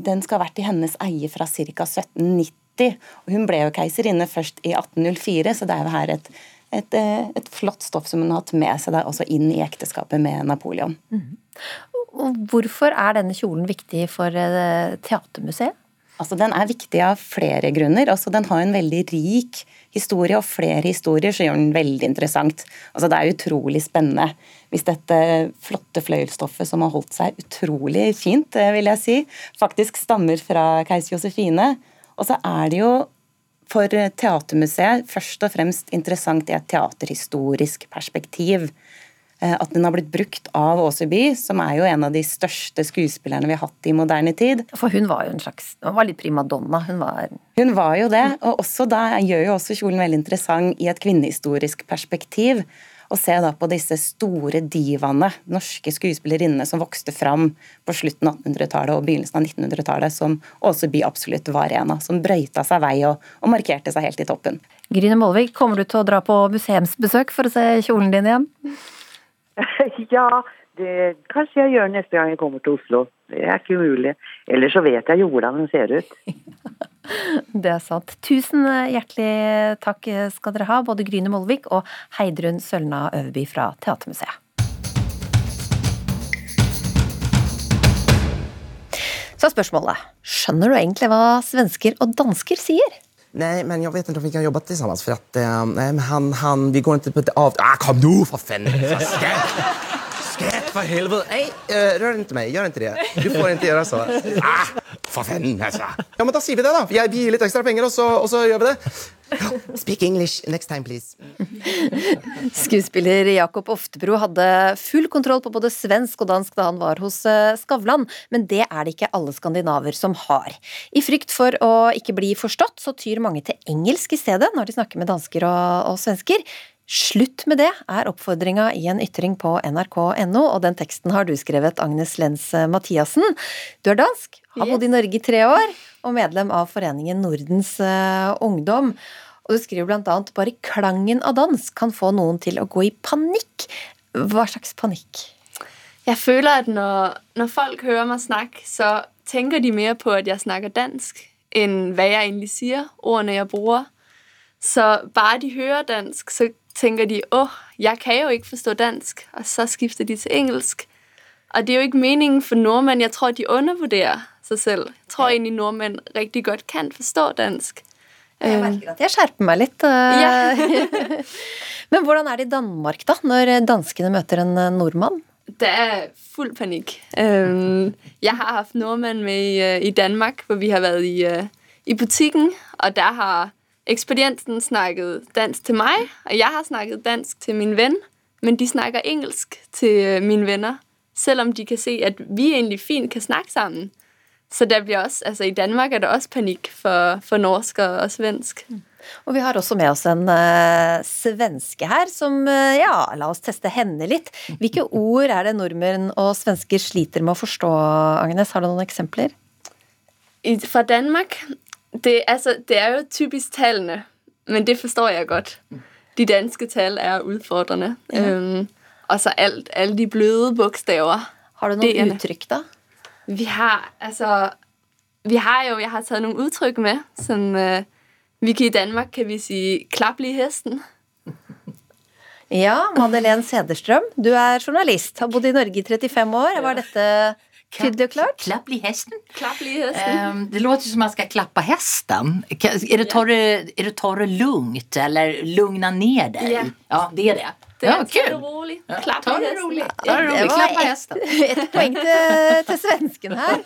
den skal ha vært i hennes eie fra ca. 1790 og hun ble jo keiserinne først i 1804, så det er jo her et, et, eh, et flott stoff som hun har hatt med seg der, også inn i ekteskapet med Napoleon. Mm. Og hvorfor er denne kjolen viktig for eh, Teatermuseet? Altså, Den er viktig av flere grunner. Altså, den har en veldig rik historie, og flere historier så gjør den veldig interessant. Altså, Det er utrolig spennende hvis dette flotte fløyelsstoffet som har holdt seg utrolig fint, eh, vil jeg si, faktisk stammer fra keiser Josefine og så er det jo for Teatermuseet først og fremst interessant i et teaterhistorisk perspektiv. Eh, at den har blitt brukt av Åseby, som er jo en av de største skuespillerne vi har hatt i moderne tid. For hun var jo en slags Hun var litt primadonna. Hun var Hun var jo det. Og også da gjør jo også kjolen veldig interessant i et kvinnehistorisk perspektiv og se da på disse store divaene, norske skuespillerinnene som vokste fram på slutten av 1800-tallet og begynnelsen av 1900-tallet, som Åseby absolutt var en av. Som brøyta seg vei og, og markerte seg helt i toppen. Gryne Molvik, kommer du til å dra på museumsbesøk for å se kjolen din igjen? [LAUGHS] ja, det kanskje jeg gjør neste gang jeg kommer til Oslo. Det er ikke umulig. Ellers så vet jeg jo hvordan den ser ut. [LAUGHS] Det er sant. Tusen hjertelig takk skal dere ha, både Gryne Molvik og Heidrun Sølna Øverby fra Teatermuseet. Så er spørsmålet skjønner du egentlig hva svensker og dansker sier? Nei, men jeg vet ikke om vi kan jobbe sammen. For at, nei, han, han, vi går ikke på et av... Ah, kom nå, for faen! Skräp for helvete! Nej, uh, rør ikke meg. Gjør ikke det. Du får ikke gjøre så. Ah, for fan, altså. Ja, men da sier vi det, da. Jeg gir litt ekstra penger, og så, og så gjør vi det. Speak English next time, please. Skuespiller Jakob Oftebro hadde full kontroll på både svensk og dansk da han var hos eh, Skavlan, men det er det ikke alle skandinaver som har. I frykt for å ikke bli forstått, så tyr mange til engelsk i stedet når de snakker med dansker og, og svensker. Slutt med det, er oppfordringa i en ytring på nrk.no, og den teksten har du skrevet, Agnes Lenz Mathiassen. Du er dansk, har bodd i Norge i tre år, og medlem av foreningen Nordens uh, Ungdom. Og du skriver blant annet bare klangen av dans kan få noen til å gå i panikk. Hva slags panikk? Jeg føler at når, når folk hører meg snakke, så tenker de mer på at jeg snakker dansk, enn hva jeg egentlig sier, ordene jeg bruker. Så bare de hører dansk, så tenker de åh, jeg kan jo ikke forstå dansk, og så skifter de til engelsk. Og det er jo ikke meningen for nordmenn. Jeg tror de undervurderer seg selv. Jeg tror egentlig nordmenn riktig godt kan forstå dansk. Jeg merker at jeg skjerper meg litt. Ja. [LAUGHS] Men hvordan er det i Danmark, da, når danskene møter en nordmann? Det er full panikk. Jeg har hatt nordmenn med i Danmark, hvor vi har vært i, i butikken, og der har ekspedienten snakket dansk til meg, og jeg har snakket dansk til min venn, men de snakker engelsk til mine venner, selv om de kan se at vi egentlig fint kan snakke sammen. Så det blir også, altså I Danmark er det også panikk for, for norsk og, svensk. Og vi har også med oss en uh, svenske her, som uh, Ja, la oss teste henne litt. Hvilke ord er det nordmenn og svensker sliter med å forstå, Agnes? Har du noen eksempler? I, fra Danmark? Det, altså, det er jo typisk tallene, men det forstår jeg godt. De danske tall er utfordrende. Ja. Um, og så alt, alle de bløde bokstaver. Har du noen uttrykk, da? Vi har altså Vi har jo Jeg har tatt noen uttrykk med. Som uh, vi kan I Danmark kan vi si 'klapplig hesten'. Ja, Madeleine Sederstrøm, du er journalist. Har bodd i Norge i 35 år. Var dette tydelig og klart? Klapplig hesten? Klapplig hesten. Um, det låter som man skal klappe hesten. Er det ta det, ta det lugnt, eller lugna ned deg? Yeah. ja, det er det. Det ja, kul. rolig. Klapp Ta det rolig. Ta det rolig. Hesten. Et, [LAUGHS] et poeng til, til svensken her.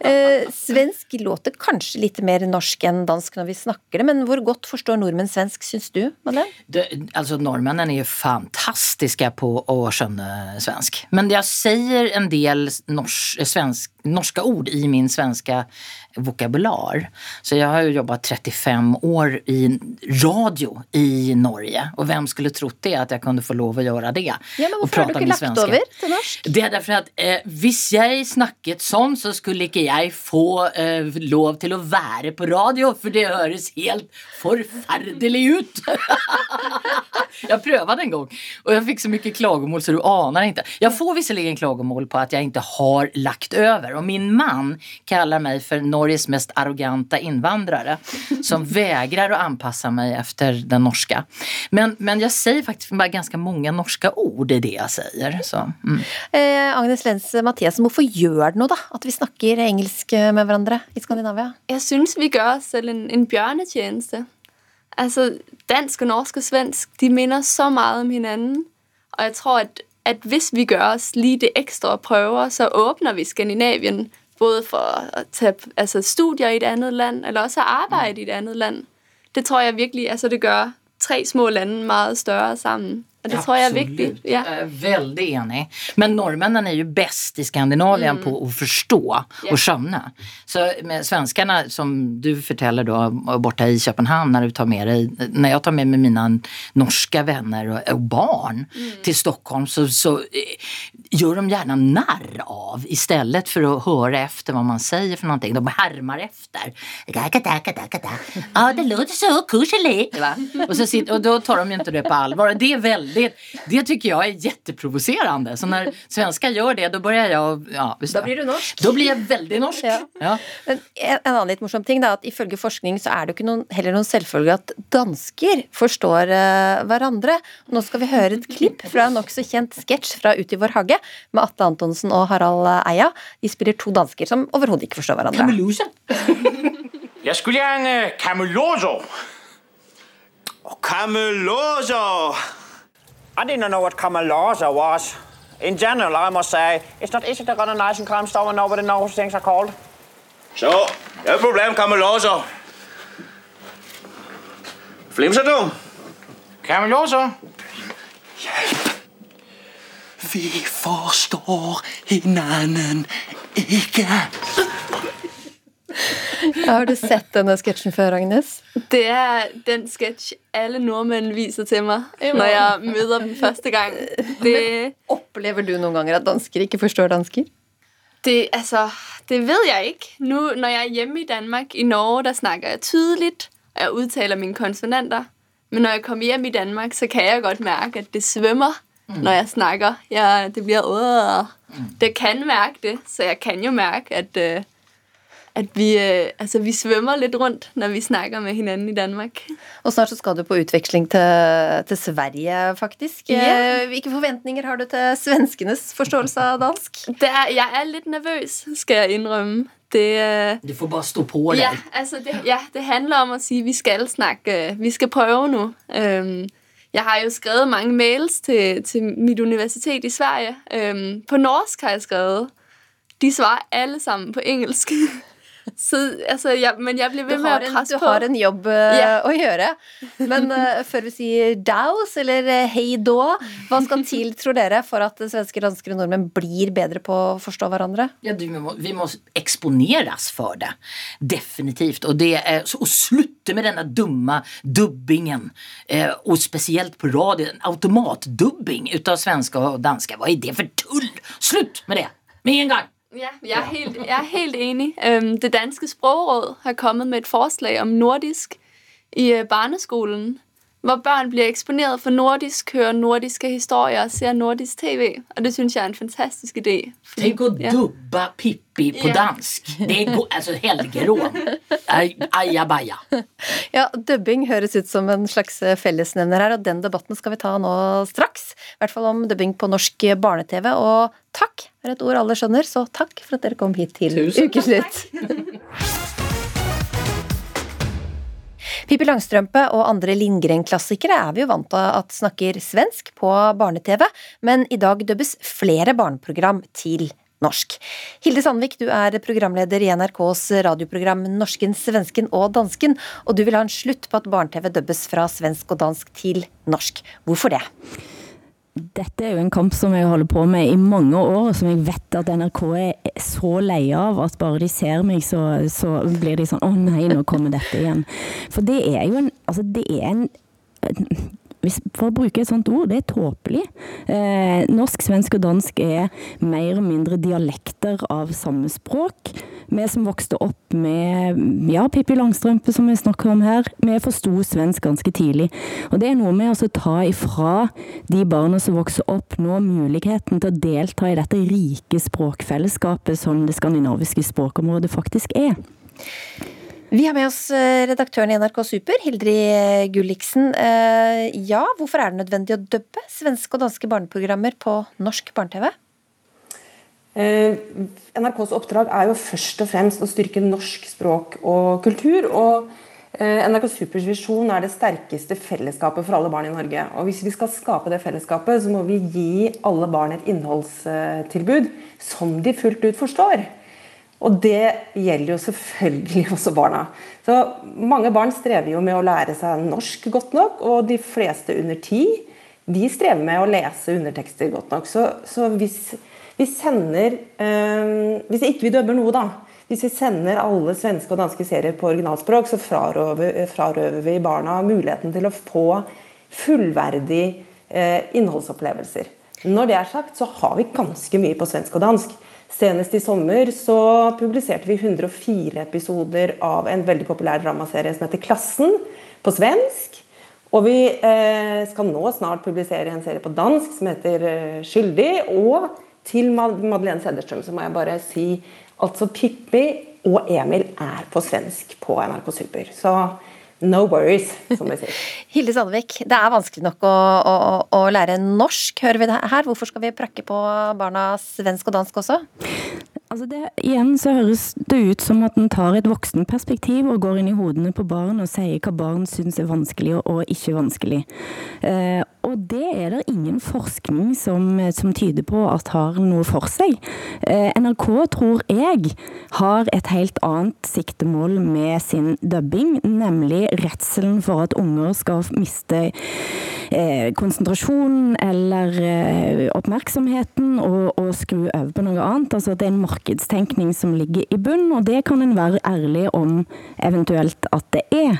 Uh, svensk låter kanskje litt mer norsk enn dansk når vi snakker det, men hvor godt forstår nordmenn svensk, syns du, Madeleine? Det, altså, nordmennene er jo fantastiske på å skjønne svensk. Men jeg sier en del norsk, svensk, norske ord i min svenske vokabular. Så jeg har jo jobbet 35 år i radio i Norge. Og hvem skulle trodd det, at jeg kunne få lov å gjøre det? Ja, men Hvorfor har du ikke lagt over til norsk? Det er derfor at eh, Hvis jeg snakket sånn, så skulle ikke jeg få eh, lov til å være på radio, for det høres helt forferdelig ut! [LAUGHS] jeg prøvde en gang, og jeg fikk så mye klagomål så du aner ikke. Jeg får visserligen klagomål på at jeg ikke har lagt over, og min mann kaller meg for Norge Norges mest arrogante innvandrere som vägrar å anpassa meg efter den norska. Men, men jeg sier faktisk bare ganske mange norske ord i det jeg sier. Så, mm. eh, Agnes Lenz Mathiasen, hvorfor gjør det noe da at vi snakker engelsk med hverandre i Skandinavia? Jeg syns vi gjør oss selv en, en bjørnetjeneste. Altså, dansk og norsk og svensk de minner så mye om hverandre. Og jeg tror at, at hvis vi gjør oss lige det ekstra og prøver, så åpner vi Skandinavien både for å ta altså, studier i et annet land, eller også arbeide i et annet land. Det tror jeg virkelig altså, det gjør tre små land mye større sammen. Det Absolut. tror jeg er viktig. Ja. Er veldig enig. Men nordmennene er jo bäst i Skandinavien mm. på å forstå yeah. og skjønne. Så med svenskene, som du forteller då, borta i København, når, du tar med dig, när jeg tar med meg mine norske venner og, og barn mm. til Stockholm, så, så eh, gjør de gjerne narr av i stedet for å høre efter hva man sier for noe. De härmar efter. Ja, det låter så kuselig! Og, så sitter, og da tar de ikke det på allvar. Det er veldig det, det tycker jag är jätteprovocerande. Så när svenskar gör det, då börjar jag ja, Da blir du norsk. Da blir jeg veldig norsk. Ja. Ja. Men en, en annen litt morsom ting da, at Ifølge forskning så er det ikke noen, heller noen selvfølge at dansker forstår uh, hverandre. Nå skal vi høre et klipp fra en nokså kjent sketsj fra Ut i vår hage med Atte Antonsen og Harald Eia. De spiller to dansker som overhodet ikke forstår hverandre. Kamelose. [LAUGHS] Jeg skulle gjerne Cameloso. Cameloso! I didn't know what Kamalaza was. In general, I must say, it's not easy to run a nice and calm store and know what the those things are called. So, no problem, Kamalaza. Flimser du? Kamalaza? Hjelp! Vi forstår hinanden ikke. [LAUGHS] Har du sett denne sketsjen før, Agnes? Det er den sketsj alle nordmenn viser til meg når jeg møter dem første gang. Det... opplever du noen ganger at dansker ikke forstår dansker? Det, altså, det vet jeg ikke. Nå, når jeg er hjemme i Danmark, i Norge, der snakker jeg tydelig, og jeg uttaler mine konsonanter. Men når jeg kommer hjem i Danmark, så kan jeg godt merke at det svømmer mm. når jeg snakker. Ja, det blir øh. Det kan merke det, så jeg kan jo merke at uh, at vi, øh, altså, vi svømmer litt rundt når vi snakker med hverandre i Danmark. Og snart så skal du på utveksling til, til Sverige, faktisk. Ja. Eh, Hvilke forventninger har du til svenskenes forståelse av dansk? Det er, jeg er litt nervøs, skal jeg innrømme. Det, øh, Du får bare stå på deg. ja, altså det, ja, det handler om å si vi skal snakke, vi skal prøve nå. Jeg har jo skrevet mange mails til, til mitt universitet i Sverige. På norsk har jeg skrevet. De svarer alle sammen på engelsk. [LAUGHS] [LAUGHS] Så, altså, jeg, men jeg blir Du ved med har å en, du har en jobb [LAUGHS] yeah. Å gjøre. Men uh, [LAUGHS] før vi sier daus eller eh, hei da, hva skal til, tror dere, for at svensker, dansker og nordmenn blir bedre på å forstå hverandre? Ja, du, vi, må, vi må eksponeres for det. Definitivt. Og, det er, så- og slutte med denne dumme dubbingen. Eh, og spesielt på radioen. Automatdubbing ut av svenske og danske. Hva er det for tull? Slutt med det! Med en gang! Ja, jeg er helt, jeg er helt enig. Det danske sprogråd har kommet med et forslag om nordisk i øh, barneskolen, hvor børn blir eksponeret for nordisk, hører nordiske historier og ser nordisk tv. Og det synes jeg er en fantastisk idé. Fordi- Tenk å ja. dubbe Pippi på Ja. dansk. Det er altså helgerån. Ayabaya. Ja, Dubbing høres ut som en slags eh, fellesnevner her, og den debatten skal vi ta nå straks. I hvert fall om dubbing på norsk barne-TV. Og takk er et ord alle skjønner, så takk for at dere kom hit til Tusen Ukeslutt. [LAUGHS] Pippi Langstrømpe og andre Lindgren-klassikere er vi jo vant til at snakker svensk på barne-TV, men i dag dubbes flere barneprogram til norsk. Hilde Sandvik, du er programleder i NRKs radioprogram Norsken, svensken og dansken, og du vil ha en slutt på at barne-TV dubbes fra svensk og dansk til norsk. Hvorfor det? Dette er jo en kamp som jeg holder på med i mange år, og som jeg vet at NRK er så lei av at bare de ser meg, så, så blir de sånn Å nei, nå kommer dette igjen. For det er jo en Altså, det er en hvis, for å bruke et sånt ord, det er tåpelig. Eh, norsk, svensk og dansk er mer og mindre dialekter av samme språk. Vi som vokste opp med ja, Pippi Langstrømpe, som vi snakker om her, vi forsto svensk ganske tidlig. Og det er noe med å ta ifra de barna som vokser opp nå, muligheten til å delta i dette rike språkfellesskapet som det skandinaviske språkområdet faktisk er. Vi har med oss eh, redaktøren i NRK Super, Hildrid Gulliksen. Eh, Ja, hvorfor er det nødvendig å dubbe svenske og danske barneprogrammer på norsk barne-TV? Eh, NRKs oppdrag er jo først og fremst å styrke norsk språk og kultur. og eh, NRK Supers visjon er det sterkeste fellesskapet for alle barn i Norge. Og Hvis vi skal skape det fellesskapet, så må vi gi alle barn et innholdstilbud som de fullt ut forstår. Og det gjelder jo selvfølgelig [LAUGHS] også barna. Så Mange barn strever jo med å lære seg norsk godt nok, og de fleste under ti de strever med å lese undertekster godt nok. Så, så hvis vi sender eh, Hvis ikke vi dømmer noe, da. Hvis vi sender alle svenske og danske serier på originalspråk, så frarøver, frarøver vi barna muligheten til å få fullverdige eh, innholdsopplevelser. Når det er sagt, så har vi ganske mye på svensk og dansk. Senest i sommer så publiserte vi 104 episoder av en veldig populær dramaserie som heter Klassen, på svensk. Og vi eh, skal nå snart publisere en serie på dansk som heter eh, Skyldig. Og til Mad Madeleine Sederstrøm så må jeg bare si altså Pippi og Emil er på svensk på NRK Super. Så no worries, som vi sier. [LAUGHS] Hilde Sandvik, det er vanskelig nok å, å, å lære norsk, hører vi det her. Hvorfor skal vi prakke på barna svensk og dansk også? Altså det, igjen så høres det ut som at en tar et voksenperspektiv og går inn i hodene på barn og sier hva barn syns er vanskelig og, og ikke vanskelig. Eh, og det er det ingen forskning som, som tyder på at har noe for seg. Eh, NRK, tror jeg, har et helt annet siktemål med sin dubbing, nemlig redselen for at unger skal miste eh, konsentrasjonen eller eh, oppmerksomheten og, og skru over på noe annet. Altså det er en markedstenkning som ligger i bunn, og det kan en være ærlig om eventuelt at det er.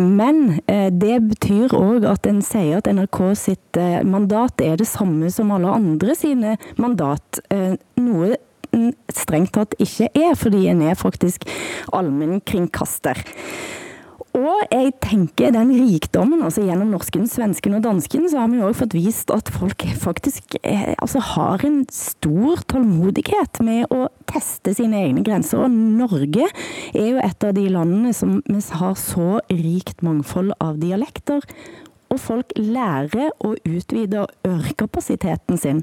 Men det betyr òg at en sier at NRK sitt eh, mandat er det samme som alle andre sine mandat. Eh, noe en strengt tatt ikke er, fordi en er faktisk allmennkringkaster. Og jeg tenker den rikdommen, altså gjennom norsken, svensken og dansken, så har vi også fått vist at folk faktisk eh, altså har en stor tålmodighet med å teste sine egne grenser. Og Norge er jo et av de landene som har så rikt mangfold av dialekter. Og folk lærer å utvide ørekapasiteten sin.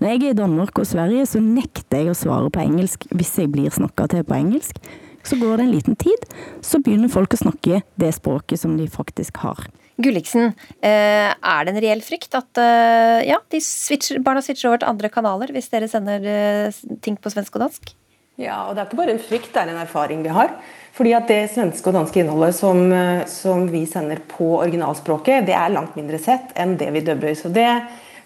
Når jeg er i Danmark og Sverige, så nekter jeg å svare på engelsk hvis jeg blir snakka til på engelsk. Så går det en liten tid, så begynner folk å snakke det språket som de faktisk har. Gulliksen, eh, er det en reell frykt at eh, ja, switcher, barna switcher over til andre kanaler hvis dere sender eh, ting på svensk og dansk? Ja, og det er ikke bare en frykt, det er en erfaring vi har. Fordi at det svenske og danske innholdet som, som vi sender på originalspråket, det er langt mindre sett enn det vi dubber. Så det,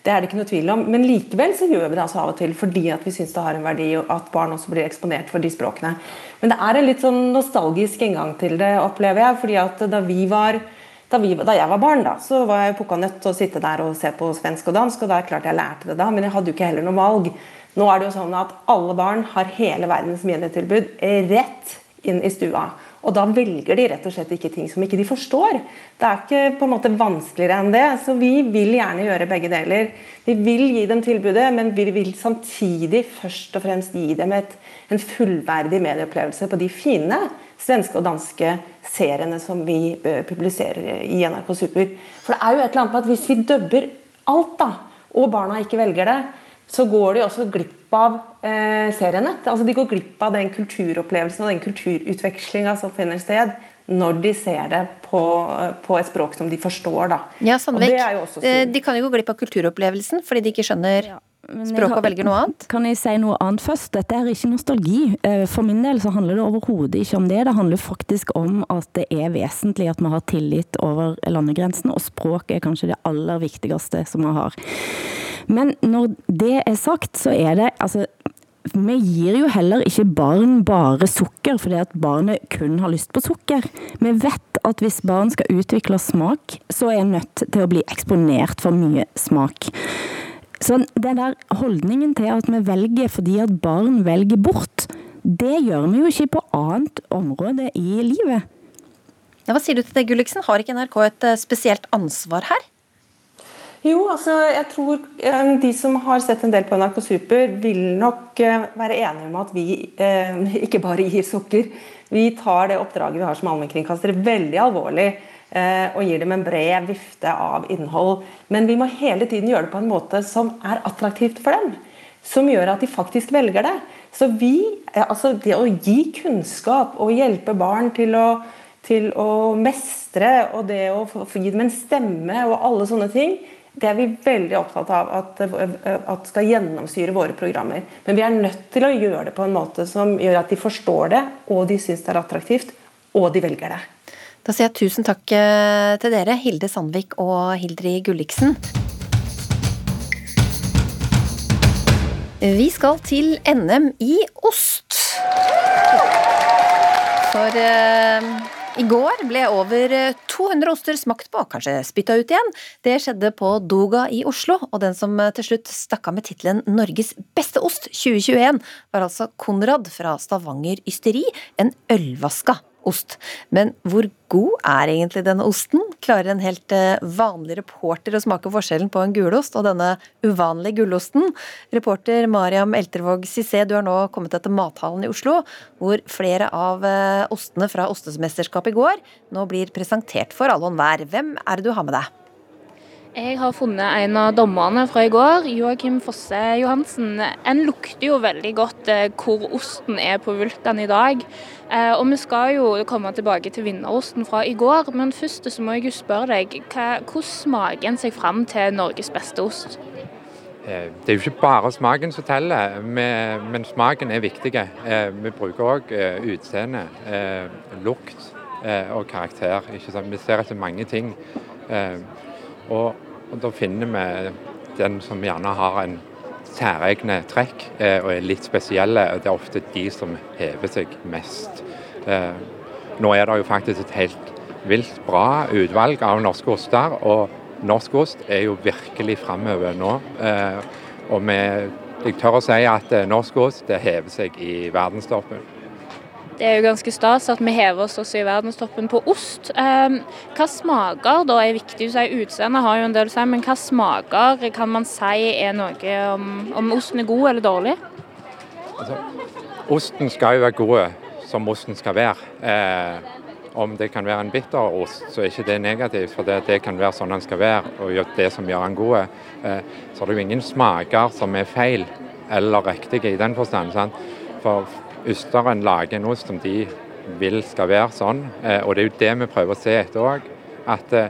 det er det ikke noe tvil om. Men likevel så gjør vi det altså av og til fordi at vi syns det har en verdi at barn også blir eksponert for de språkene. Men det er en litt sånn nostalgisk inngang til det, opplever jeg. fordi at da vi var da, vi, da, jeg var barn, da, så var jeg pukka nødt til å sitte der og se på svensk og dansk. og det er klart jeg lærte det da, Men jeg hadde jo ikke heller noe valg. Nå er det jo sånn at alle barn har hele verdens medietilbud rett inn i stua. Og da velger de rett og slett ikke ting som ikke de forstår. Det er ikke på en måte vanskeligere enn det. Så vi vil gjerne gjøre begge deler. Vi vil gi dem tilbudet, men vi vil samtidig først og fremst gi dem et, en fullverdig medieopplevelse på de fine svenske og danske seriene som vi eh, publiserer i NRK Super. For det er jo et eller annet med at hvis vi dubber alt, da, og barna ikke velger det, så går de også glipp av eh, seriene. Altså De går glipp av den kulturopplevelsen og den kulturutvekslinga som finner sted når de ser det på, på, et språk som de forstår. Da. Ja, Sandvik, eh, De kan jo gå glipp av kulturopplevelsen fordi de ikke skjønner ja, språket og velger noe annet. Kan jeg si noe annet først? Dette er ikke nostalgi. Eh, for min del så handler det overhodet ikke om det. Det handler faktisk om at det er vesentlig at vi har tillit over landegrensen, og språk er kanskje det aller viktigste som vi har. Men når det er sagt, så er det altså vi gir jo heller ikke barn bare sukker fordi at barnet kun har lyst på sukker. Vi vet at hvis barn skal utvikle smak, så er en nødt til å bli eksponert for mye smak. Så den der holdningen til at vi velger fordi at barn velger bort, det gjør vi jo ikke på annet område i livet. Ja, hva sier du til det, Gulliksen? Har ikke NRK et eh, spesielt ansvar her? Jo, altså jeg tror eh, de som har sett en del på NRK Super, vil nok eh, være enige om at vi eh, [LAUGHS] ikke bare gir sukker. Vi tar det oppdraget vi har som allmennkringkastere veldig alvorlig og gir dem en bred vifte av innhold. Men vi må hele tiden gjøre det på en måte som er attraktivt for dem. Som gjør at de faktisk velger det. Så vi, eh, altså Det å gi kunnskap og hjelpe barn til å, til å mestre og det å gi dem en stemme og alle sånne ting, det er vi veldig opptatt av at, at, skal gjennomsyre våre programmer. Men vi er nødt til å gjøre det på en måte som gjør at de forstår det, og de syns det er attraktivt, og de velger det. Da sier jeg tusen takk eh, til dere, Hilde Sandvik og Hildri Gulliksen. Vi skal til NM i ost. For eh, i går ble over 200 eh, oster smakt på, kanskje spytta ut igjen. Det skjedde på Doga i Oslo, og den som eh, til slutt stakk av med tittelen Norges beste ost 2021, var altså Konrad fra Stavanger Ysteri, en ølvaska ost. Men hvor god er egentlig denne osten? Klarer en helt eh, vanlig reporter å smake forskjellen på en gulost og denne uvanlige gullosten? Reporter Mariam Eltervåg Cissé, du har nå kommet etter Mathallen i Oslo, hvor flere av eh, ostene fra Ostesmesterskapet i går nå blir presentert for alle og enhver. Hvem er det du har med deg? Jeg har funnet en av dommerne fra i går, Joakim Fosse Johansen. En lukter jo veldig godt eh, hvor osten er på Vulkan i dag. Eh, og vi skal jo komme tilbake til vinnerosten fra i går, men først så må jeg jo spørre deg, hvordan smaker en seg fram til Norges beste ost? Eh, det er jo ikke bare smaken som teller, men smaken er viktig. Vi bruker òg utseende, lukt og karakter. Vi ser etter mange ting. Og, og da finner vi den som gjerne har en særegne trekk eh, og er litt spesielle. Det er ofte de som hever seg mest. Eh, nå er det jo faktisk et helt vilt bra utvalg av norske oster, og norsk ost er jo virkelig framover nå. Eh, og vi, jeg tør å si at norsk ost det hever seg i verdenstoppen. Det er jo ganske stas at vi hever oss også i verdenstoppen på ost. Eh, hva smaker da er viktig? å si Utseendet har jo en del å si, men hva smaker kan man si er noe om, om osten er god eller dårlig? Osten skal jo være god som osten skal være. Eh, om det kan være en bitter ost, så er ikke det negativt, for det, det kan være sånn den skal være, og det som gjør den god. Eh, så er det jo ingen smaker som er feil eller riktige i den forstand. Sant? For ysteren lager en ost som de vil skal være sånn, eh, og det er jo det vi prøver å se etter òg. At eh,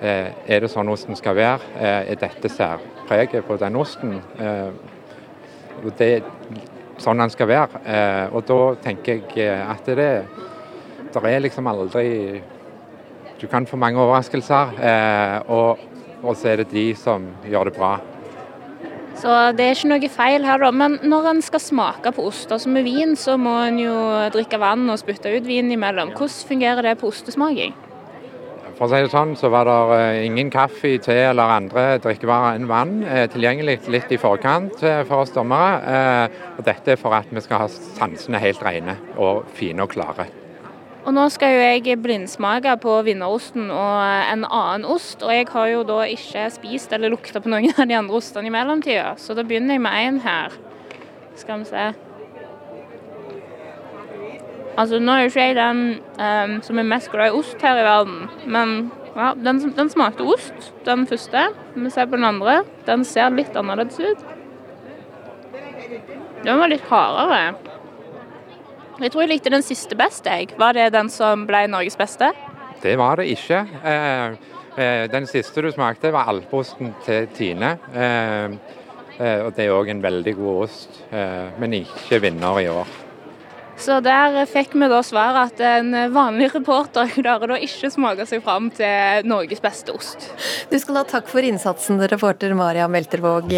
er det sånn osten skal være? Eh, er dette særpreget på den osten? Og det er sånn den skal være. Og da tenker jeg at det det er liksom aldri Du kan få mange overraskelser, og, og så er det de som gjør det bra. Så det er ikke noe feil her, da. Men når en skal smake på ost, altså med vin, så må en jo drikke vann og spytte ut vin imellom. Hvordan fungerer det på ostesmaking? For å si det sånn, så var det eh, ingen kaffe, te eller andre drikkevarer enn vann eh, tilgjengelig litt i forkant eh, for oss dommere. Og dette er for at vi skal ha sansene helt rene og fine og klare. Og nå skal jo jeg blindsmake på vinnerosten og en annen ost, og jeg har jo da ikke spist eller lukta på noen av de andre ostene i mellomtida, så da begynner jeg med en her. Skal vi se. Altså, nå er jo ikke jeg den um, som er mest glad i ost her i verden, men ja, den, den smakte ost, den første. Vi ser på den andre. Den ser litt annerledes ut. Den var litt hardere. Jeg tror jeg likte den siste best, jeg. Var det den som ble Norges beste? Det var det ikke. Eh, eh, den siste du smakte, var alpeosten til Tine. Eh, og Det er òg en veldig god ost, men ikke vinner i år. Så der fikk vi da svaret at en vanlig reporter [LAUGHS] klarer da ikke smake seg fram til Norges beste ost. Du skal ha takk for innsatsen, reporter Maria Meltervåg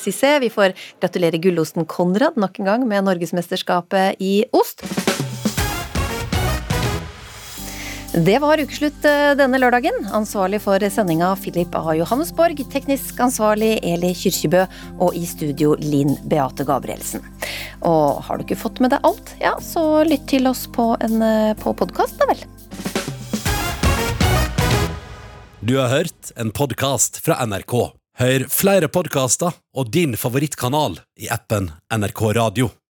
Sissé. Vi får gratulere gullosten Konrad nok en gang med Norgesmesterskapet i ost. Det var ukeslutt denne lørdagen. Ansvarlig for sendinga Philip A. Johannesborg, teknisk ansvarlig Eli Kyrkjebø og i studio Linn Beate Gabrielsen. Og har du ikke fått med deg alt, ja, så lytt til oss på, en, på podkast, da vel. Du har hørt en podkast fra NRK. Hør flere podkaster og din favorittkanal i appen NRK Radio.